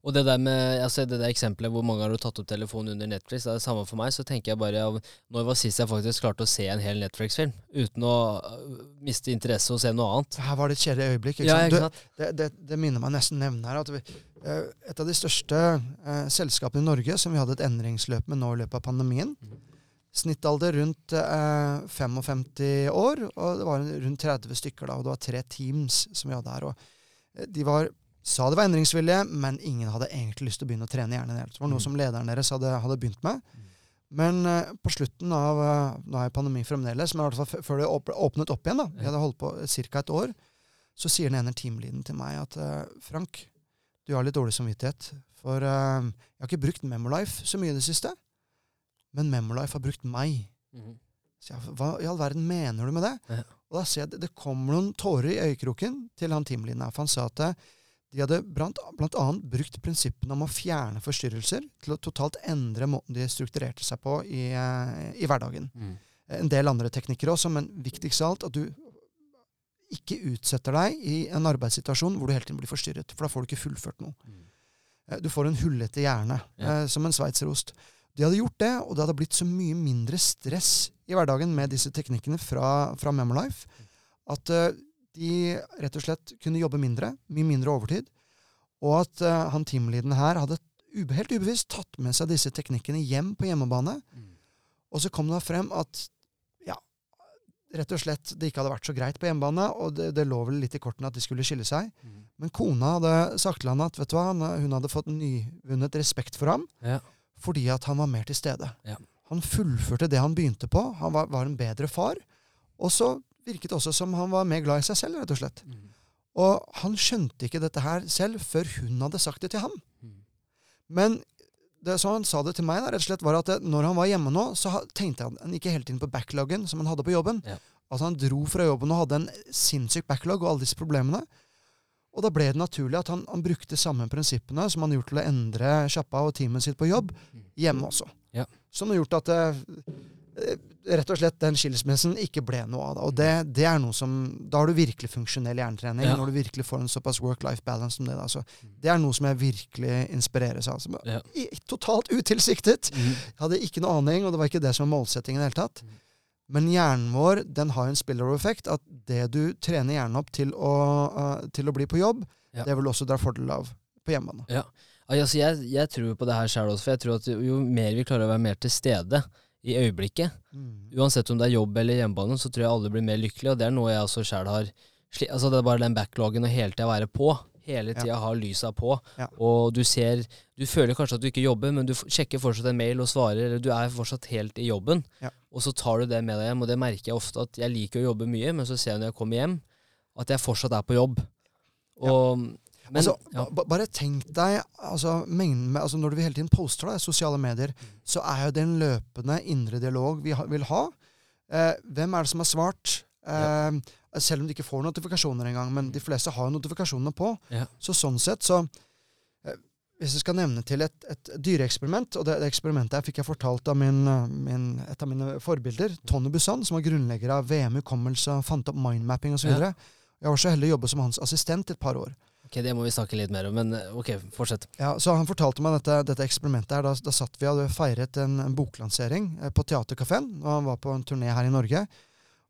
Og det der med altså det der eksempelet hvor mange har du tatt opp telefonen under Netflix, det er det samme for meg. Så tenker jeg bare av når var sist jeg faktisk klarte å se en hel Netflix-film uten å øh, miste interesse og se noe annet? Her var det et kjedelig øyeblikk. Ikke Ja, sant? Du, det, det, det minner meg nesten nevne her at vi, et av de største eh, selskapene i Norge som vi hadde et endringsløp med nå i løpet av pandemien. Mhm. Snittalder rundt eh, 55 år, og det var rundt 30 stykker da, og det var tre teams som vi hadde her. og eh, De var, sa det var endringsvillige, men ingen hadde egentlig lyst til å begynne å trene hjernen helt. Det var noe Mhm. som lederen deres hadde, hadde begynt med. Mhm. Men eh, på slutten av eh, Nå er pandemi fremdeles, men i hvert fall før det åp- åpnet opp igjen, da, vi hadde holdt på ca. et år, så sier den ene teamleaden til meg at eh, Frank, du har litt dårlig samvittighet. For uh, jeg har ikke brukt Memolife så mye i det siste, men Memolife har brukt meg. Mm. Så jeg, hva i all verden mener du med det? Ja. Og da ser jeg det, det kommer noen tårer i øyekroken til han teamleaden her. For han sa at eh, de hadde blant, blant annet brukt prinsippene om å fjerne forstyrrelser til å totalt endre måten de strukturerte seg på i, eh, i hverdagen. Mm. En del andre teknikker også, men viktigst av alt at du ikke utsetter deg i en arbeidssituasjon hvor du hele tiden blir forstyrret. For da får du ikke fullført noe. Mhm. Eh, Du får en hullete hjerne, Ja. eh, som en sveitserost. De hadde gjort det, og det hadde blitt så mye mindre stress i hverdagen med disse teknikkene fra, fra Memolife, at eh, de rett og slett kunne jobbe mindre, mye mindre overtid, og at eh, han teamleaden her hadde helt ubevisst tatt med seg disse teknikkene hjem på hjemmebane, og så kom det frem at rett og slett det ikke hadde vært så greit på hjemmebane, og det, det lå vel litt i kortene at de skulle skille seg. Men kona hadde sagt til han at vet du hva, hun hadde fått nyvunnet respekt for ham Ja. fordi at han var mer til stede. Ja. Han fullførte det han begynte på. Han var, var en bedre far. Og så virket det også som han var mer glad i seg selv, rett og slett. Og han skjønte ikke dette her selv før hun hadde sagt det til ham. Men det så han sa det til meg, da, rett og slett var at når han var hjemme nå, så tenkte han, han ikke hele tiden på backloggen som han hadde på jobben. Ja. Altså Han dro fra jobben og hadde en sinnssyk backlog og alle disse problemene. Og da ble det naturlig at han, han brukte samme prinsippene som han gjorde til å endre sjappa og teamet sitt på jobb, hjemme også. Ja. Som har gjort at eh, rett og slett den skilsmissen ikke ble noe av det. Og det, det er noe som Da har du virkelig funksjonell hjernetrening. Ja. Når du virkelig får en såpass work-life balance som det. Da. Så det er noe som jeg virkelig inspireres av. Som, Ja. i, totalt utilsiktet. Mm. Jeg hadde ikke noe aning, og det var ikke det som var målsettingen i det hele tatt. Mm. Men hjernen vår den har en spillover-effekt. At det du trener hjernen opp til å, uh, til å bli på jobb, Ja. det vil du også dra fordel av på hjemmebane. Ja. Altså, jeg, jeg tror på det her sjøl også, for jeg tror at jo- jo mer vi klarer å være mer til stede i øyeblikket, Mm. uansett om det er jobb eller hjemmebane, så tror jeg alle blir mer lykkelige, og det er noe jeg også sjæl har Altså det er bare den backloggen og hele tida være på. Hele Ja. tida ha lysa på. Ja. Og du ser Du føler kanskje at du ikke jobber, men du sjekker fortsatt en mail og svarer, eller du er fortsatt helt i jobben. Ja. Og så tar du det med deg hjem, og det merker jeg ofte at jeg liker å jobbe mye, men så ser jeg når jeg kommer hjem, at jeg fortsatt er på jobb. Og Men altså, ja. Bare tenk deg altså, mengden med, altså, Når du hele tiden poster det i sosiale medier, Mm. så er jo det en løpende indre dialog vi ha, vil ha. Eh, hvem er det som har svart? Eh, Selv om de ikke får notifikasjoner engang, men de fleste har jo notifikasjonene på. Ja. Så sånn sett, så eh, Hvis jeg skal nevne til et, et dyreeksperiment, og det, det eksperimentet her fikk jeg fortalt av min, min, et av mine forbilder, Tony Busan, som var grunnlegger av VM hukommelse, fant opp mindmapping osv. Ja. Jeg var så heldig å jobbe som hans assistent et par år. Ok, det må vi snakke litt mer om, men eh, ok, fortsett. Ja, så Han fortalte meg dette, dette eksperimentet. her. Da, da satt vi og feiret en, en boklansering eh, på Theatercaféen. Og han var på en turné her i Norge.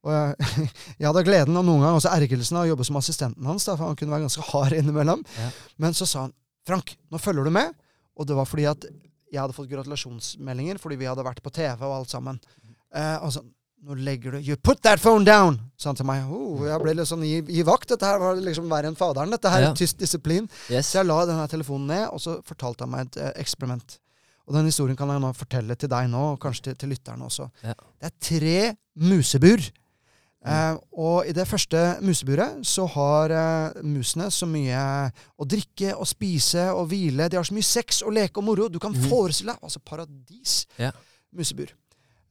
Og jeg, jeg hadde gleden og noen ganger også ergrelsen av å jobbe som assistenten hans. Da, for han kunne være ganske hard innimellom. Ja. Men så sa han Frank, nå følger du med. Og det var fordi at jeg hadde fått gratulasjonsmeldinger fordi vi hadde vært på TV og alt sammen. Eh, og så nå legger du You put that phone down! sa han til meg. Oh, jeg ble litt sånn i, i vakt. Dette her var liksom verre enn faderen. Dette her Ja. er tyst disiplin. Yes. Så jeg la denne telefonen ned, og så fortalte han meg et eh, eksperiment. Og den historien kan jeg nå fortelle til deg nå, og kanskje til, til lytterne også. Ja. Det er tre musebur. Eh, og i det første museburet så har eh, musene så mye å drikke og spise og hvile. De har så mye sex og leke og moro. Du kan mm. forestille deg altså paradis. Ja. Musebur.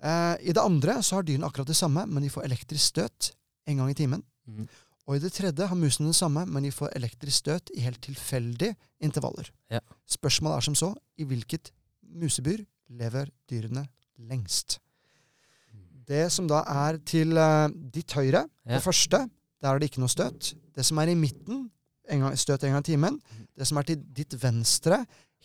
Eh, I det andre så har dyrene akkurat det samme, men de får elektrisk støt en gang i timen. Mm. Og i det tredje har musene det samme, men de får elektrisk støt i helt tilfeldige intervaller. Ja. Spørsmålet er som så i hvilket musebyr lever dyrene lengst? Det som da er til eh, ditt høyre, Ja. det første, der er det ikke noe støt. Det som er i midten, en gang, støt en gang i timen. Det som er til ditt venstre,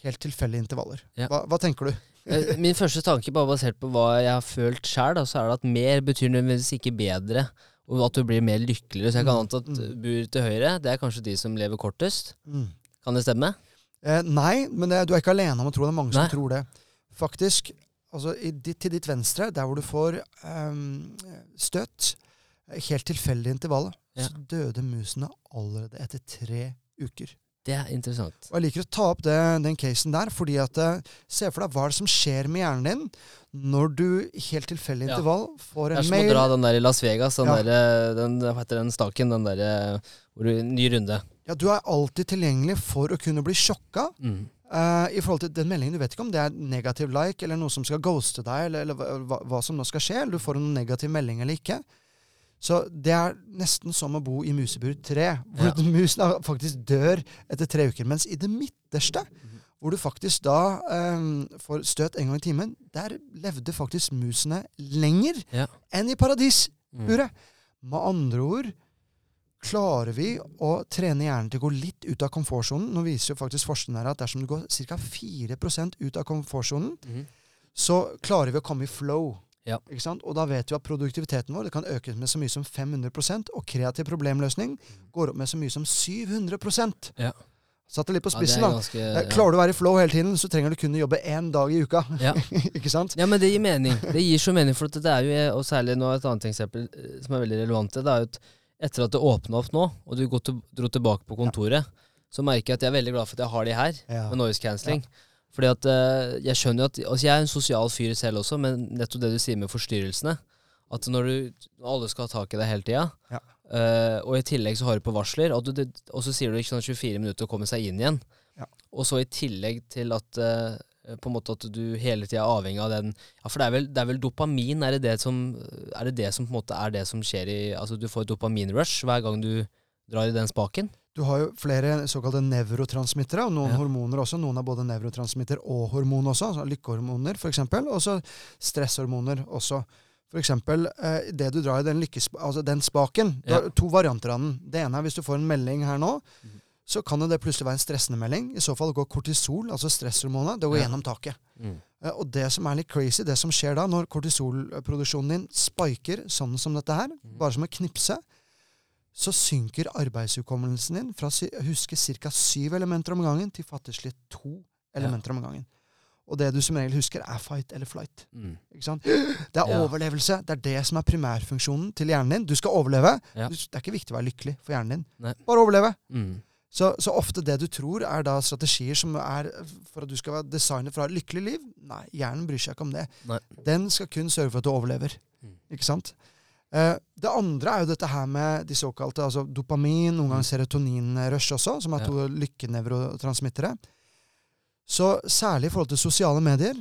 helt tilfeldige intervaller. Ja. Hva, hva tenker du? Eh, Min første tanke, bare basert på hva jeg har følt sjøl, så er det at mer betyr nødvendigvis ikke bedre, og at du blir mer lykkeligere. Så jeg kan Mm, anta at mm. bur til høyre, det er kanskje de som lever kortest. Mm. Kan det stemme? Eh, nei, men det, du er ikke alene om å tro det. er mange Nei. som tror det. Faktisk, altså ditt, til ditt venstre, der hvor du får um, støt, helt tilfeldig intervall, Ja. så døde musene allerede etter tre uker. Det er interessant. Og Jeg liker å ta opp det, den casen der, fordi at eh, Se for deg hva er det som skjer med hjernen din når du helt tilfeldig Ja. intervall får Det er en som å dra den der i Las Vegas, den Ja. der, den, hva heter den staken, den der hvor du Ny runde. Ja, Du er alltid tilgjengelig for å kunne bli sjokka Mm. Uh, I forhold til den meldingen, Du vet ikke om det er negativ like eller noe som skal ghoste deg, eller, eller hva- hva som nå skal skje. Eller du får en negativ melding eller ikke. Så det er nesten som å bo i musebur 3, hvor Ja. musen faktisk dør etter tre uker. Mens i det midterste, hvor du faktisk da um, får støt en gang i timen, der levde faktisk musene lenger Ja. enn i paradisburet. Mm. Med andre ord Klarer vi å trene hjernen til å gå litt ut av komfortsonen Nå viser jo faktisk forskningen her at dersom du går ca. 4% ut av komfortsonen, mm. så klarer vi å komme i flow. Ja. Og da vet vi at produktiviteten vår det kan økes med så mye som 500% og kreativ problemløsning går opp med så mye som 700 Ja. Satt det litt på spissen, ja, ganske, da. Klarer du å være i flow hele tiden, så trenger du kun jobbe én dag i uka. Ja. ikke sant? Ja, men det gir mening. Det gir så mening, for det er jo, og særlig nå et annet eksempel eh, som er veldig relevant, det er jo at etter at det åpna opp nå, og du dro tilbake på kontoret, så merker jeg at jeg er veldig glad for at jeg har de her, Ja. med noise cancelling. Fordi at eh, jeg skjønner jo at Altså, jeg er en sosial fyr selv også, men nettopp det du sier med forstyrrelsene, at når du alle skal ha tak i deg hele tida, Ja. uh, og i tillegg så har du på varsler, og, du, og så sier du ikke sånn 24 minutter å komme seg inn igjen, Ja. og så i tillegg til at uh, på en måte at du hele tida er avhengig av den Ja, for det er vel, det er vel dopamin, er det det som Er det det som på en måte er det som skjer i Altså du får et dopaminrush hver gang du drar i den spaken? Du har jo flere såkalte nevrotransmittere, og noen Ja. hormoner også. Noen har både nevrotransmitter og hormon også, altså lykkehormoner f.eks. Og så stresshormoner også. Eksempel, eh, det du drar i den, altså den spaken. Du Ja. har to varianter av den. Det ene er hvis du får en melding her nå, mm. så kan det plutselig være en stressende melding. I så fall går kortisol, altså stresshormonet, det går Ja. gjennom taket. Mm. Eh, Og det som er litt crazy, det som skjer da, når kortisolproduksjonen din spiker sånn som dette her, mm. bare som å knipse, så synker arbeidshukommelsen din fra å huske ca. syv elementer om gangen til fattigslig to elementer om gangen. Og det du som regel husker, er fight eller flight. Mm. Det er Ja. overlevelse. Det er det som er primærfunksjonen til hjernen din. Du skal overleve. Ja. Det er ikke viktig å være lykkelig for hjernen din. Nei. Bare overleve. Mm. Så, så ofte det du tror er da strategier som er for at du skal være designet for å ha et lykkelig liv. Nei, hjernen bryr seg ikke om det. Nei. Den skal kun sørge for at du overlever. Mm. Ikke sant? Eh, det andre er jo dette her med de såkalte altså dopamin, noen ganger serotoninrush også, som er to Ja. lykkenevrotransmittere. Så særlig i forhold til sosiale medier,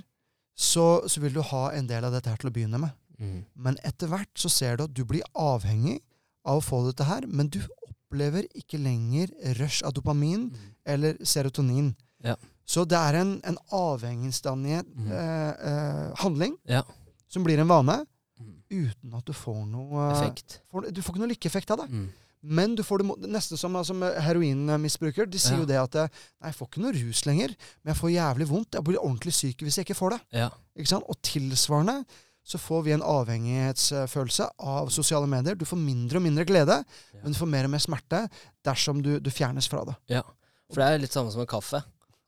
så, så vil du ha en del av dette her til å begynne med. Mm. Men etter hvert så ser du at du blir avhengig av å få dette her, men du opplever ikke lenger rush av dopamin Mm. eller serotonin. Ja. Så det er en, en avhengighetsdannende mm. eh, eh, handling Ja. som blir en vane, Mm. uten at du får noe Effekt. Får, du får ikke noe lykkeeffekt av det. Mm. Men du får det nesten som altså, heroinmisbruker. De sier Ja. jo det at eh, Nei, jeg får ikke noe rus lenger, men jeg får jævlig vondt. Jeg blir ordentlig syk hvis jeg ikke får det. Ja. Ikke sant? Og tilsvarende så får vi en avhengighetsfølelse av sosiale medier. Du får mindre og mindre glede, Ja. men du får mer og mer smerte dersom du, du fjernes fra det. ja. For det er litt samme som med kaffe.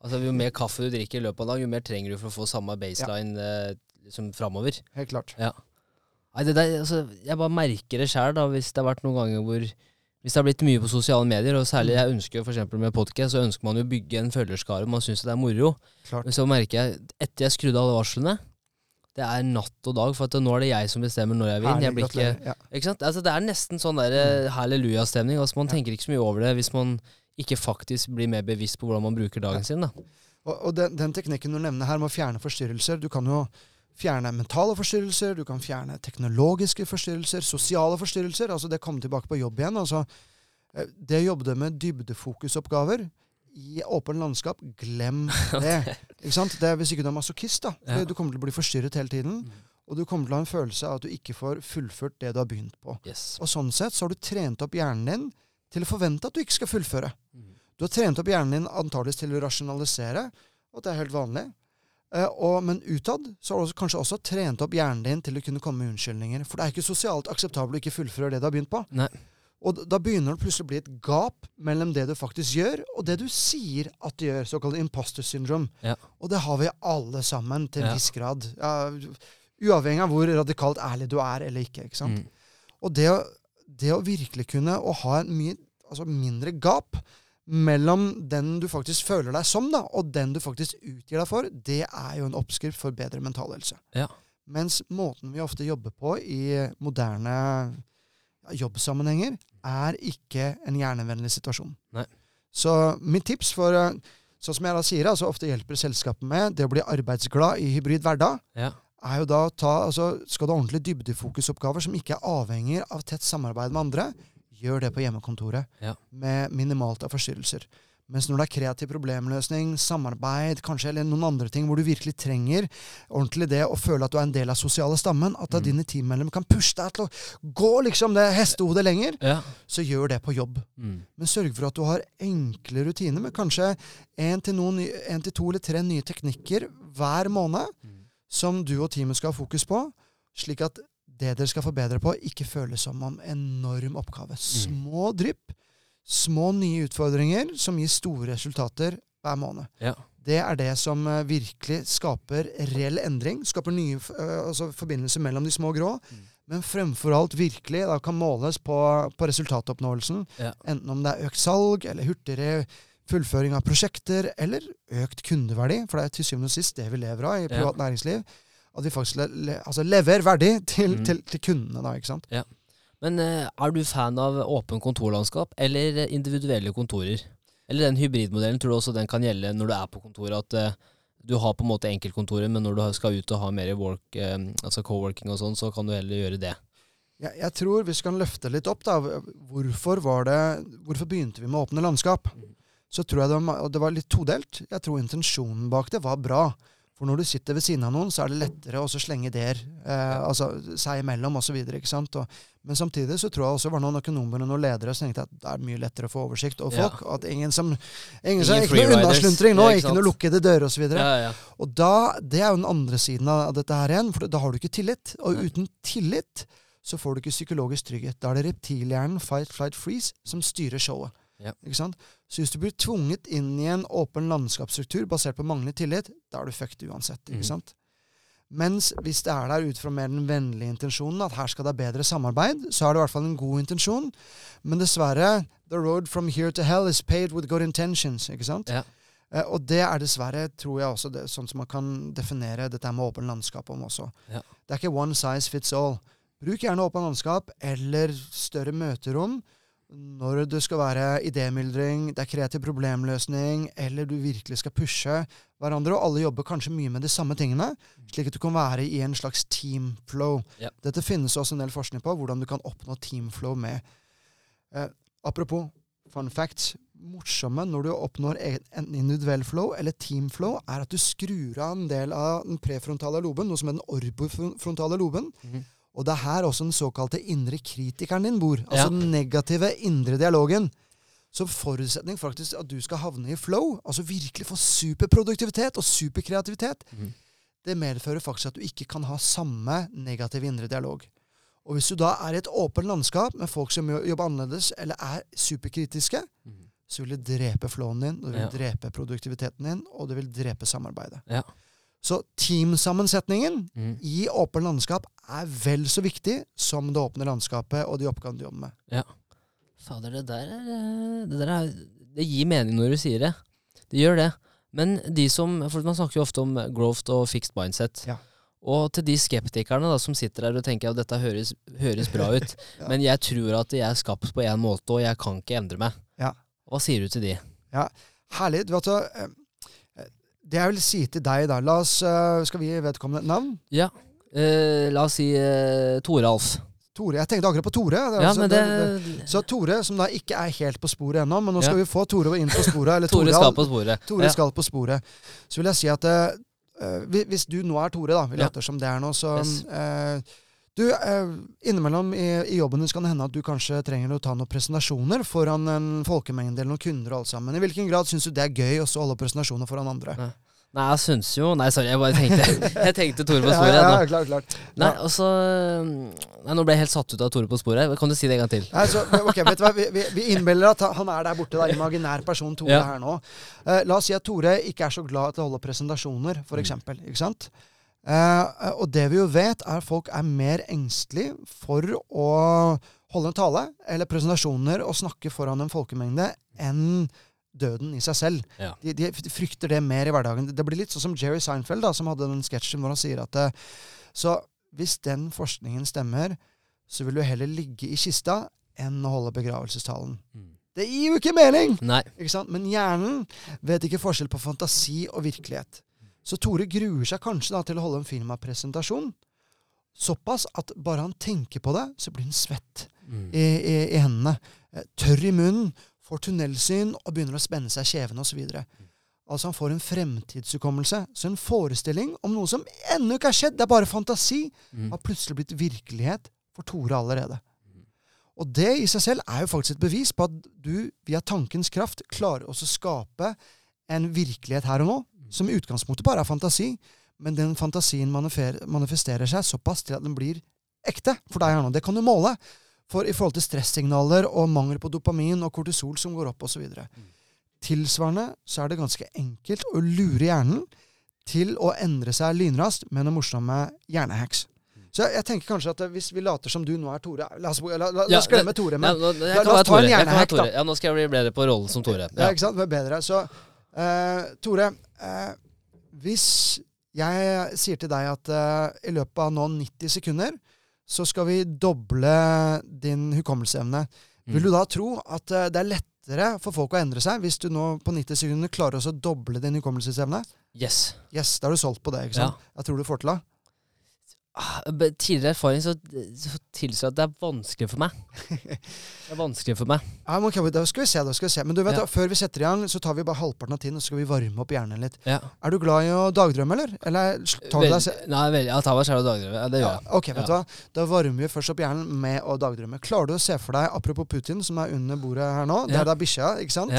Altså Jo mer kaffe du drikker i løpet av dagen, dag, jo mer trenger du for å få samme baseline eh, liksom framover. Helt klart. Ja. Nei, det der, altså, jeg bare merker det sjæl, hvis det har vært noen ganger hvor Hvis det har blitt mye på sosiale medier, og særlig jeg ønsker for med podcast, så ønsker man jo å bygge en følgerskare, man syns det er moro. Klart. Men så merker jeg, etter jeg skrudde av alle varslene, det er natt og dag, for at nå er det jeg som bestemmer når jeg vil. Jeg blir ikke. Ja. ikke sant? Altså, det er nesten sånn der halleluja stemning Altså, man Ja. tenker ikke så mye over det hvis man ikke faktisk blir mer bevisst på hvordan man bruker dagen sin. da. Og, og den, den teknikken du nevner her med å fjerne forstyrrelser Du kan jo fjerne mentale forstyrrelser, du kan fjerne teknologiske forstyrrelser, sosiale forstyrrelser. altså Det komme tilbake på jobb igjen. altså eh, Det å jobbe med dybdefokusoppgaver i åpen landskap, glem det. Ikke sant? Det er Hvis ikke du er masochist, da. Ja. Du kommer til å bli forstyrret hele tiden. Og du kommer til å ha en følelse av at du ikke får fullført det du har begynt på. Yes. Og sånn sett så har du trent opp hjernen din til å forvente at du ikke skal fullføre. Mm. Du har trent opp hjernen din antageligvis til å rasjonalisere, og det er helt vanlig. Eh, og, men utad så har du også, kanskje også trent opp hjernen din til å kunne komme med unnskyldninger. For det er ikke sosialt akseptabelt å ikke fullføre det du har begynt på. Nei. Og da begynner det plutselig å bli et gap mellom det du faktisk gjør, og det du sier at du gjør. Såkalt imposter syndrome. Ja. Og det har vi alle sammen til en Ja. viss grad. Ja, uavhengig av hvor radikalt ærlig du er eller ikke. ikke sant? Mm. Og det, å- det å virkelig kunne å ha en mye altså mindre gap mellom den du faktisk føler deg som, da, og den du faktisk utgir deg for, det er jo en oppskrift for bedre mental helse. Ja. Mens måten vi ofte jobber på i moderne jobbsammenhenger, er ikke en hjernevennlig situasjon. Nei. Så mitt tips for eh, Sånn som jeg da sier, altså ofte hjelper selskapet med det å bli arbeidsglad i hybrid hverdag, Ja. er jo da å ta, altså Skal du ha ordentlig dybdefokusoppgaver som ikke er avhengig av tett samarbeid med andre, gjør det på hjemmekontoret Ja. med minimalt av forstyrrelser. Mens når det er kreativ problemløsning, samarbeid, kanskje eller noen andre ting hvor du virkelig trenger ordentlig det å føle at du er en del av sosiale stammen, at Mm. dine teammedlemmer kan pushe deg til å gå liksom det hestehodet lenger, Ja. så gjør det på jobb. Mm. Men sørg for at du har enkle rutiner med kanskje én til, en til to eller tre nye teknikker hver måned Mm. som du og teamet skal ha fokus på, slik at det dere skal forbedre på, ikke føles som en enorm oppgave. Små drypp, små nye utfordringer som gir store resultater hver måned. Ja. Det er det som eh, virkelig skaper reell endring. Skaper nye eh, altså forbindelser mellom de små grå. Mm. Men fremfor alt virkelig da kan måles på, på resultatoppnåelsen. Ja. Enten om det er økt salg, eller hurtigere fullføring av prosjekter, eller økt kundeverdi. For det er til syvende og sist det vi lever av i privat næringsliv. At vi faktisk le, le, altså lever verdig til, Mm. til, til kundene, da. ikke sant? Ja. Men eh, er du fan av åpen kontorlandskap eller individuelle kontorer? Eller den hybridmodellen, tror du også den kan gjelde når du er på kontoret? At eh, du har på en måte enkeltkontoret, men når du skal ut og ha mer work, eh, altså co-working og sånn, så kan du heller gjøre det. Jeg, jeg tror vi skal løfte litt opp, da. Hvorfor, var det, hvorfor begynte vi med åpne landskap? Mm. Så tror jeg det var, det var litt todelt. Jeg tror intensjonen bak det var bra. For når du sitter ved siden av noen, så er det lettere å slenge ideer eh, altså seg imellom osv. Men samtidig så tror jeg også det var noen økonomer og noen ledere som tenkte at det er mye lettere å få oversikt over folk. Ja. at ingen som ingen, som- Ingen Ikke noe unnasluntring nå, Ja, ikke ikke noe lukkede dører osv. Ja, ja. Og da, det er jo den andre siden av dette her igjen, for da har du ikke tillit. Og uten tillit så får du ikke psykologisk trygghet. Da er det reptilhjernen, fight, flight, freeze, som styrer showet. Ja. Ikke sant? Så hvis du blir tvunget inn i en åpen landskapsstruktur basert på manglende tillit, da er du fucked uansett. ikke mm. sant? Mens hvis det er der ut fra mer den vennlige intensjonen, at her skal det bedre samarbeid, så er det i hvert fall en god intensjon. Men dessverre, the road from here to hell is paid with good intentions. ikke sant? Ja. Eh, og det er dessverre, tror jeg også, det, sånn som man kan definere dette med åpen landskap om også. Ja. Det er ikke one size fits all. Bruk gjerne åpen landskap eller større møterom når det skal være idémyldring, det er kreativ problemløsning, eller du virkelig skal pushe hverandre, og alle jobber kanskje mye med de samme tingene, slik at du kan være i en slags teamflow. Ja. Dette finnes også en del forskning på, hvordan du kan oppnå teamflow med. Eh, apropos fun facts. Morsomme når du oppnår enten individuell flow eller teamflow, er at du skrur av en del av den prefrontale loben, noe som er den orbofrontale loben. Mhm. Og det er her også den såkalte indre kritikeren din bor. Altså Ja. den negative indre dialogen. Så forutsetning faktisk at du skal havne i flow, altså virkelig få superproduktivitet og superkreativitet, mm. det medfører faktisk at du ikke kan ha samme negative indre dialog. Og hvis du da er i et åpent landskap med folk som jobber annerledes, eller er superkritiske, mm. så vil det drepe flowen din, og det vil Ja. drepe produktiviteten din, og det vil drepe samarbeidet. Ja. Så teamsammensetningen mm. i åpent landskap er vel så viktig som det åpne landskapet og de oppgavene du jobber med. Ja. Fader, det der er eh, Det der er Det gir mening når du sier det. Det gjør det. Men de som For man snakker jo ofte om growth og fixed mindset. Ja. Og til de skeptikerne da, som sitter der og tenker at dette høres, høres bra ut, Ja. men jeg tror at jeg er skapt på én måte, og jeg kan ikke endre meg. Ja. Hva sier du til de? Ja, Herlig. Du vet, så, eh, det jeg vil si til deg, da La oss eh, Skal vi gi vedkommende et navn? Ja, eh, la oss si eh, Toralf. Tore. Jeg tenkte akkurat på Tore. Ja, altså- men det- det, Så Tore, som da ikke er helt på sporet ennå, men nå skal Ja. vi få Tore inn på sporet. Eller Tore Tore, skal på sporet. Tore Ja. skal på sporet. Så vil jeg si at eh, hvis du nå er Tore, da, vi later som det er nå, så Yes. eh, Du, eh, innimellom i, i jobben din kan det hende at du kanskje trenger å ta noen presentasjoner foran en folkemengde eller noen kunder og alt sammen. I hvilken grad syns du det er gøy å holde presentasjoner foran andre? Nei, jeg syns jo Nei, sorry, jeg bare tenkte Jeg tenkte Tore på sporet. ja, ja, ja, klart, klart. Nei, og så Nei, Nå ble jeg helt satt ut av Tore på sporet. Kan du si det en gang til? Nei, så, ok, vet du hva? Vi, vi, vi innbiller at han er der borte, da, imaginær person Tore Ja. her nå. Uh, la oss si at Tore ikke er så glad til å holde presentasjoner, Mm. f.eks. Ikke sant? Eh, og det vi jo vet, er at folk er mer engstelige for å holde en tale eller presentasjoner og snakke foran en folkemengde enn døden i seg selv. Ja. De, de frykter det mer i hverdagen. Det blir litt sånn som Jerry Seinfeld, da, som hadde den sketsjen hvor han sier at eh, Så hvis den forskningen stemmer, så vil du heller ligge i kista enn å holde begravelsestalen. Det gir jo ikke mening! Ikke? Men hjernen vet ikke forskjell på fantasi og virkelighet. Så Tore gruer seg kanskje da til å holde en firmapresentasjon. Såpass at bare han tenker på det, så blir han svett Mm. i, i, i hendene. Eh, Tørr i munnen. får tunnelsyn og begynner å spenne seg i kjevene osv. Altså han får en fremtidshukommelse. Så en forestilling om noe som ennå ikke er skjedd, det er bare fantasi, Mm. har plutselig blitt virkelighet for Tore allerede. Og det i seg selv er jo faktisk et bevis på at du via tankens kraft klarer også å skape en virkelighet her og nå, som i utgangspunktet bare er fantasi, men den fantasien manifesterer seg såpass til at den blir ekte for deg her nå. Det kan du måle. For i forhold til stressignaler og mangel på dopamin og kortisol som går opp osv. Tilsvarende så er det ganske enkelt å lure hjernen til å endre seg lynraskt med noen morsomme hjernehacks. Så jeg tenker kanskje at hvis vi later som du nå er Tore La oss, la, la, la oss glemme Tore, men jeg la- oss ta en. Jeg hjernehack, da. Ja, nå skal jeg bli bedre på rollen som Tore. Ja, Ja. ikke sant? Det er bedre. Så eh, Tore, uh, hvis jeg sier til deg at uh, i løpet av nå 90 sekunder så skal vi doble din hukommelseevne, Mm. vil du da tro at det er lettere for folk å endre seg hvis du nå på 90 sekunder klarer å doble din hukommelsesevne? Yes. Yes, da er du solgt på det. ikke sant? Jeg tror du får til det. Ah, Tidligere erfaring så, så tilsier at det er vanskelig for meg. Det er vanskelig for meg. Ja, men okay, da skal vi se, da skal vi se. Men du vet Ja. da, før vi setter i gang, så tar vi bare halvparten av tiden, og så skal vi varme opp hjernen litt. Ja. Er du glad i å dagdrømme, eller? Eller tar du deg Nei, vel, jeg tar meg selv og dagdrømme. Ja, det gjør jeg. Ok, vet du hva? Da varmer vi først opp hjernen med å dagdrømme. Klarer du å se for deg, apropos Putin, som er under bordet her nå, der det er bikkja, ikke sant?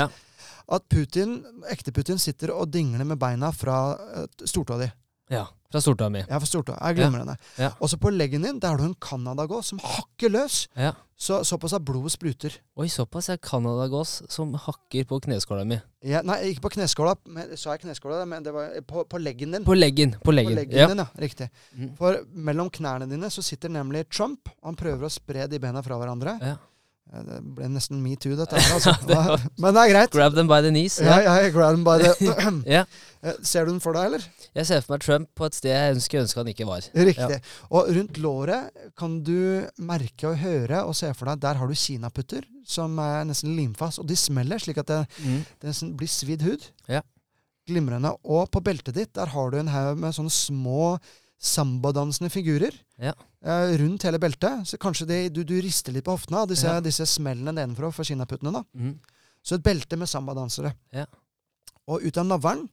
At Putin, ekte Putin sitter og dingler med beina fra uh, stortåa di. Ja. Fra stortåa mi. Ja, fra stortåa. Jeg glemmer henne. Ja. Og så på leggen din, der har du en canadagås som hakker løs. Ja. Så Såpass at blodet spruter. Oi, såpass. Er canadagås som hakker på kneskåla mi. Ja, nei, ikke på kneskåla. Men, sa jeg kneskåla? Men det var på, på leggen din. På leggen. På På leggen. leggen Ja. din, ja. Riktig. Mm. For mellom knærne dine så sitter nemlig Trump. Han prøver å spre de bena fra hverandre. Ja. Ja, Det ble nesten metoo, dette her. Altså. det Men det er greit. Grab them by the knees. Ja, Ja. ja grab them by the Ja. Eh, Ser du den for deg, eller? Jeg ser for meg Trump på et sted jeg ønsker, ønsker han ikke var. Riktig. Og rundt låret kan du merke og høre og se for deg Der har du kinaputter som er nesten limfast, og de smeller slik at det, Mm. det blir svidd hud. Ja. Glimrende. Og på beltet ditt der har du en haug med sånne små sambadansende figurer. Ja. eh, rundt hele beltet. Så kanskje de, du, du rister litt på hoftene av disse, Ja. disse smellene nedenfra for kinaputtene. da. Mm. Så et belte med sambadansere. Ja. Og ut av navlen,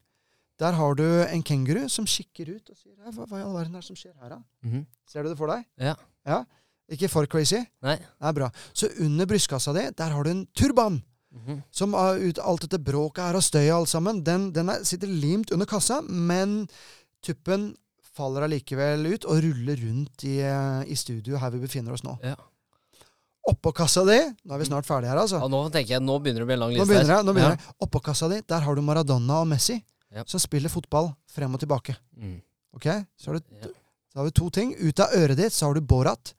der har du en kenguru som kikker ut og sier hva, hva i all verden er det som skjer her, da? Mhm. Ser du det for deg? Ja. Ja? Ikke for crazy? Nei. Det er bra. Så under brystkassa di, der har du en turban. Mhm. Som uh, ut alt dette bråket her og støyet alt sammen, den, den er, sitter limt under kassa, men tuppen faller allikevel ut og ruller rundt i, eh, i studio her vi befinner oss nå. Ja. Oppå kassa di Nå er vi snart ferdige her, altså. Ja, nå tenker jeg, nå begynner det å bli en lang Nå liste begynner jeg. nå begynner jeg. Oppå kassa di, der har du Maradona og Messi, Ja. som spiller fotball frem og tilbake. Mm. Ok? Så har, du, Ja. så har vi to ting. Ut av øret ditt så har du Borat.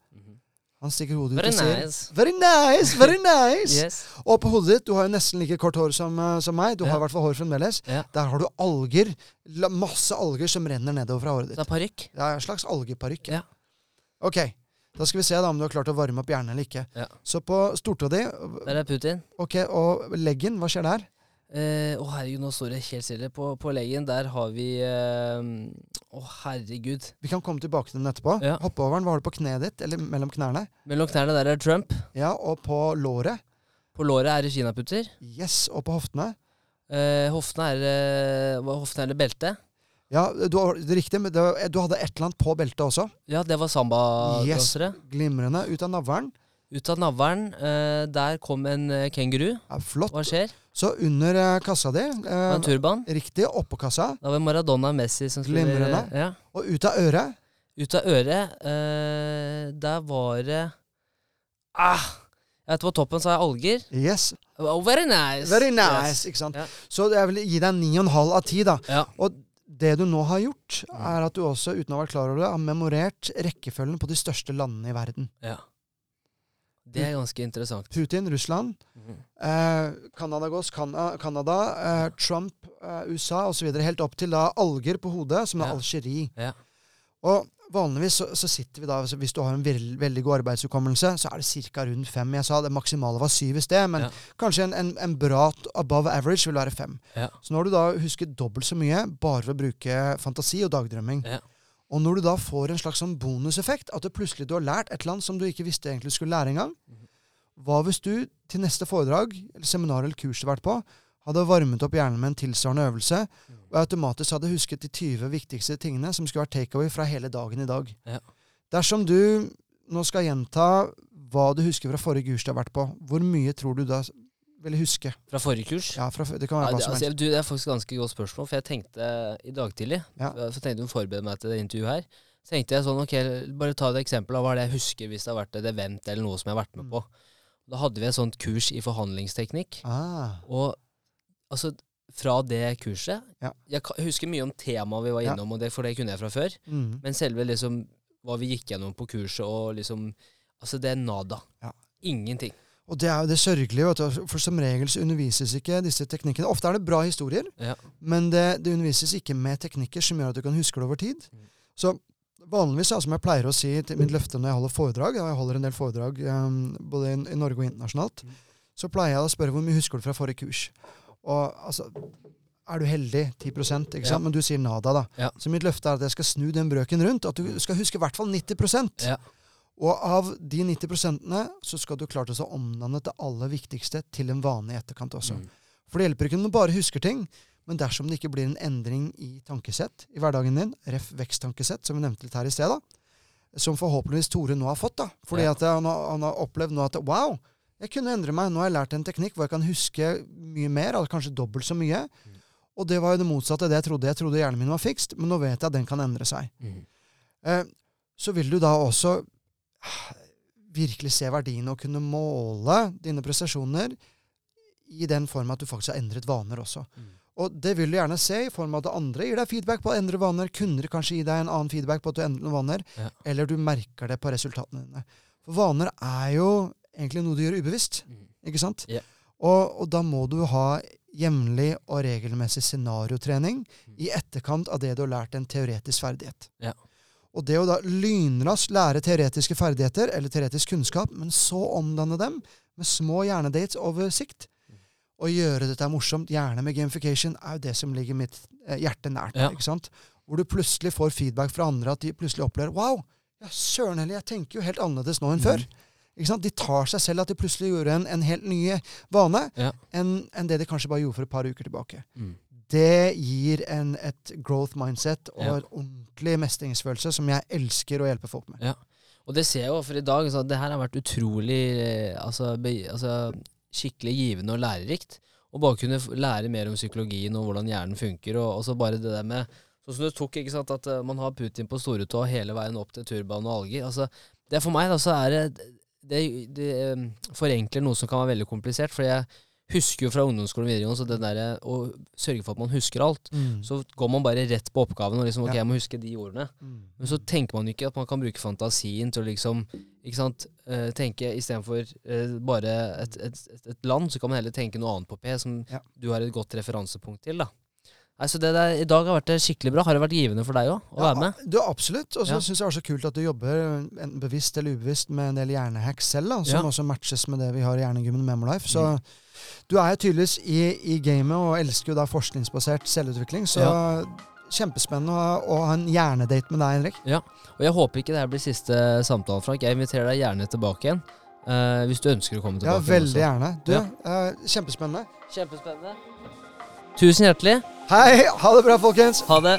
Han stikker hodet ut Very og sier nice. Very nice! Very nice! Yes. Og på hodet ditt, du har jo nesten like kort hår som, eh, som meg. Du Ja. har i hvert fall hår fremdeles. Ja. Der har du alger. Masse alger som renner nedover fra håret ditt. Det er parykk. Ja, en slags algeparykk. Ja. Ok, da skal vi se da om du har klart å varme opp hjernen eller ikke. Ja. Så på stortåa di, Der er Putin. ok, og leggen, hva skjer der? Eh, Å herregud, nå står det helt stille. På, på leggen der har vi eh, Å herregud. Vi kan komme tilbake til den etterpå. Ja. Hoppe over den. Hva har du på kneet ditt, eller mellom knærne? Mellom knærne der er Trump. Ja, og på låret. På låret er det kinaputter. Yes, og på hoftene. Uh, hoftene er uh, Hoftene er det belte. Ja, du det er riktig, men det, du hadde et eller annet på beltet også. Ja, det var Yes, glimrende. Ut av navlen. Ut av navlen, der kom en kenguru. Ja, flott. Hva skjer? Så under eh, kassa di, Det eh, en turban. riktig, oppå kassa, Da var Maradona og Messi som skulle Glimrende. Ja. og ut av øret. Ut av øret, eh, der var det Ah! Jeg vet På toppen så har jeg alger. Yes. Oh, very nice. Very nice, Yes. ikke sant? Ja. Så jeg vil gi deg ni og en halv av ti, da. Ja. Og det du nå har gjort, er at du også, uten å ha vært klar over det, har memorert rekkefølgen på de største landene i verden. ja. Det er ganske interessant. Putin, Russland, Canadagos, Kana- Canada, Trump, eh, USA osv. Helt opp til da alger på hodet, som er Ja. Algerie. Ja. Og vanligvis så, så sitter vi da Hvis du har en veld, veldig god arbeidshukommelse, så er det ca. rundt fem. Jeg sa det maksimale var syv i sted, men Ja. kanskje en, en, en bra above average vil være fem. Ja. Så nå har du da husket dobbelt så mye bare ved å bruke fantasi og dagdrømming. Ja. Og når du da får en slags sånn bonuseffekt, at du plutselig du har lært et eller annet som du ikke visste egentlig skulle lære engang, Hva hvis du til neste foredrag, eller seminar eller kurs du har vært på, hadde varmet opp hjernen med en tilsvarende øvelse, og automatisk hadde husket de 20 viktigste tingene som skulle vært takeaway fra hele dagen i dag. Ja. Dersom du nå skal gjenta hva du husker fra forrige kurs du har vært på, hvor mye tror du da ville huske? Fra forrige kurs? Ja, fra, Det kan Ja, være det, hva som altså, helst. du, det er faktisk et ganske godt spørsmål, for jeg tenkte i dag tidlig Ja. Så tenkte jeg å forberede meg til det intervjuet her. Så tenkte jeg sånn, ok, bare ta et eksempel av hva det jeg husker hvis det har vært et event eller noe som jeg har vært med Mm. Da hadde vi et sånt kurs i forhandlingsteknikk. Ah, Og altså, fra det kurset Ja. Jeg husker mye om temaet vi var Ja. innom, og det, for det kunne jeg fra før. mm. Men selve liksom hva vi gikk gjennom på kurset, og liksom Altså, det er nada. Ja. Ingenting. Og det er jo det sørgelige, vet du, for som regel så undervises ikke disse teknikkene. Ofte er det bra historier, Ja. men det, det undervises ikke med teknikker som gjør at du kan huske det over tid. Mm. Så vanligvis, ja, som jeg pleier å si til mitt løfte når jeg holder foredrag, og jeg holder en del foredrag um, både i, i Norge og internasjonalt, Mm. så pleier jeg å spørre hvor mye husker du fra forrige kurs. Og altså, er du heldig 10 ikke Ja. sant? men du sier nada, da. Ja. Så mitt løfte er at jeg skal snu den brøken rundt, at du skal huske i hvert fall 90 Ja. og av de 90% så skal du klart å omdanne det aller viktigste til en vane i etterkant også. Mm. For det hjelper ikke om du bare husker ting, men dersom det ikke blir en endring i tankesett i hverdagen din, ref. veksttankesett, som vi nevnte litt her i sted, da, som forhåpentligvis Tore nå har fått, da, fordi Ja. at han, har, han har opplevd nå at wow, jeg kunne endre meg, nå har jeg lært en teknikk hvor jeg kan huske mye mer, eller kanskje dobbelt så mye. Mm. Og det var jo det motsatte av det jeg trodde. Jeg trodde hjernen min var fikst, men nå vet jeg at den kan endre seg. Mm. Eh, så vil du da også ah, virkelig se verdien og kunne måle dine prestasjoner i den form at du faktisk har endret vaner også. Mm. Og det vil du gjerne se i form av at andre gir deg feedback på å endre vaner. Kunder kanskje gir deg en annen feedback på at du endrer noen vaner. Ja. Eller du merker det på resultatene dine. For vaner er jo egentlig noe du gjør ubevisst. Mm. Ikke sant? Ja. Og, og da må du ha jevnlig og regelmessig scenariotrening i etterkant av det du har lært en teoretisk ferdighet. Ja. Og det å da lynraskt lære teoretiske ferdigheter, eller teoretisk kunnskap, men så omdanne dem med små hjernedates over sikt, og gjøre dette morsomt, gjerne med gamification, er jo det som ligger mitt eh, hjerte nært. Ja. ikke sant? Hvor du plutselig får feedback fra andre, at de plutselig opplever Wow! Ja, søren heller, jeg tenker jo helt annerledes nå enn før. Ikke sant? De tar seg selv at de plutselig gjorde en, en helt ny vane Ja. enn en det de kanskje bare gjorde for et par uker tilbake. Mm. Det gir en, et growth mindset og Ja. en ordentlig mestringsfølelse som jeg elsker å hjelpe folk med. Ja. Og det ser jeg jo, for i dag så Det her har vært utrolig eh, altså, be, altså, skikkelig givende og lærerikt. Å bare kunne lære mer om psykologien og hvordan hjernen funker. Og, og så bare det der med Sånn som du tok, ikke sant, at eh, man har Putin på storetå hele veien opp til turban og alger. Altså, det For meg da, så er det Det, det eh, forenkler noe som kan være veldig komplisert. For jeg husker jo fra ungdomsskolen og videregående så det der, eh, å sørge for at man husker alt. Så går man bare rett på oppgaven og liksom Ok, Ja. jeg må huske de ordene. Mm. Men så tenker man jo ikke at man kan bruke fantasien til å liksom ikke sant, uh, tenke istedenfor uh, bare et, et, et, land, så kan man heller tenke noe annet på P som Ja. du har et godt referansepunkt til. da. Nei, så det der, I dag har vært det skikkelig bra. Har det vært givende for deg òg å være med? Du, absolutt. Og så Ja. syns jeg det er så kult at du jobber enten bevisst eller ubevisst med en del hjernehacks selv, da, som Ja. også matches med det vi har i Hjernegymmen Memolife. Så Mm. Du er jo tydeligvis i, i gamet og elsker jo da forskningsbasert selvutvikling. Så kjempespennende å, å ha en hjernedate med deg, Henrik. Ja, Og jeg håper ikke det her blir siste samtalen, Frank. Jeg inviterer deg gjerne tilbake igjen. Uh, hvis du ønsker å komme tilbake. Ja, veldig også. gjerne. Du, Ja. uh, kjempespennende. Kjempespennende. Tusen hjertelig. Hei, ha det bra, folkens! Ha det.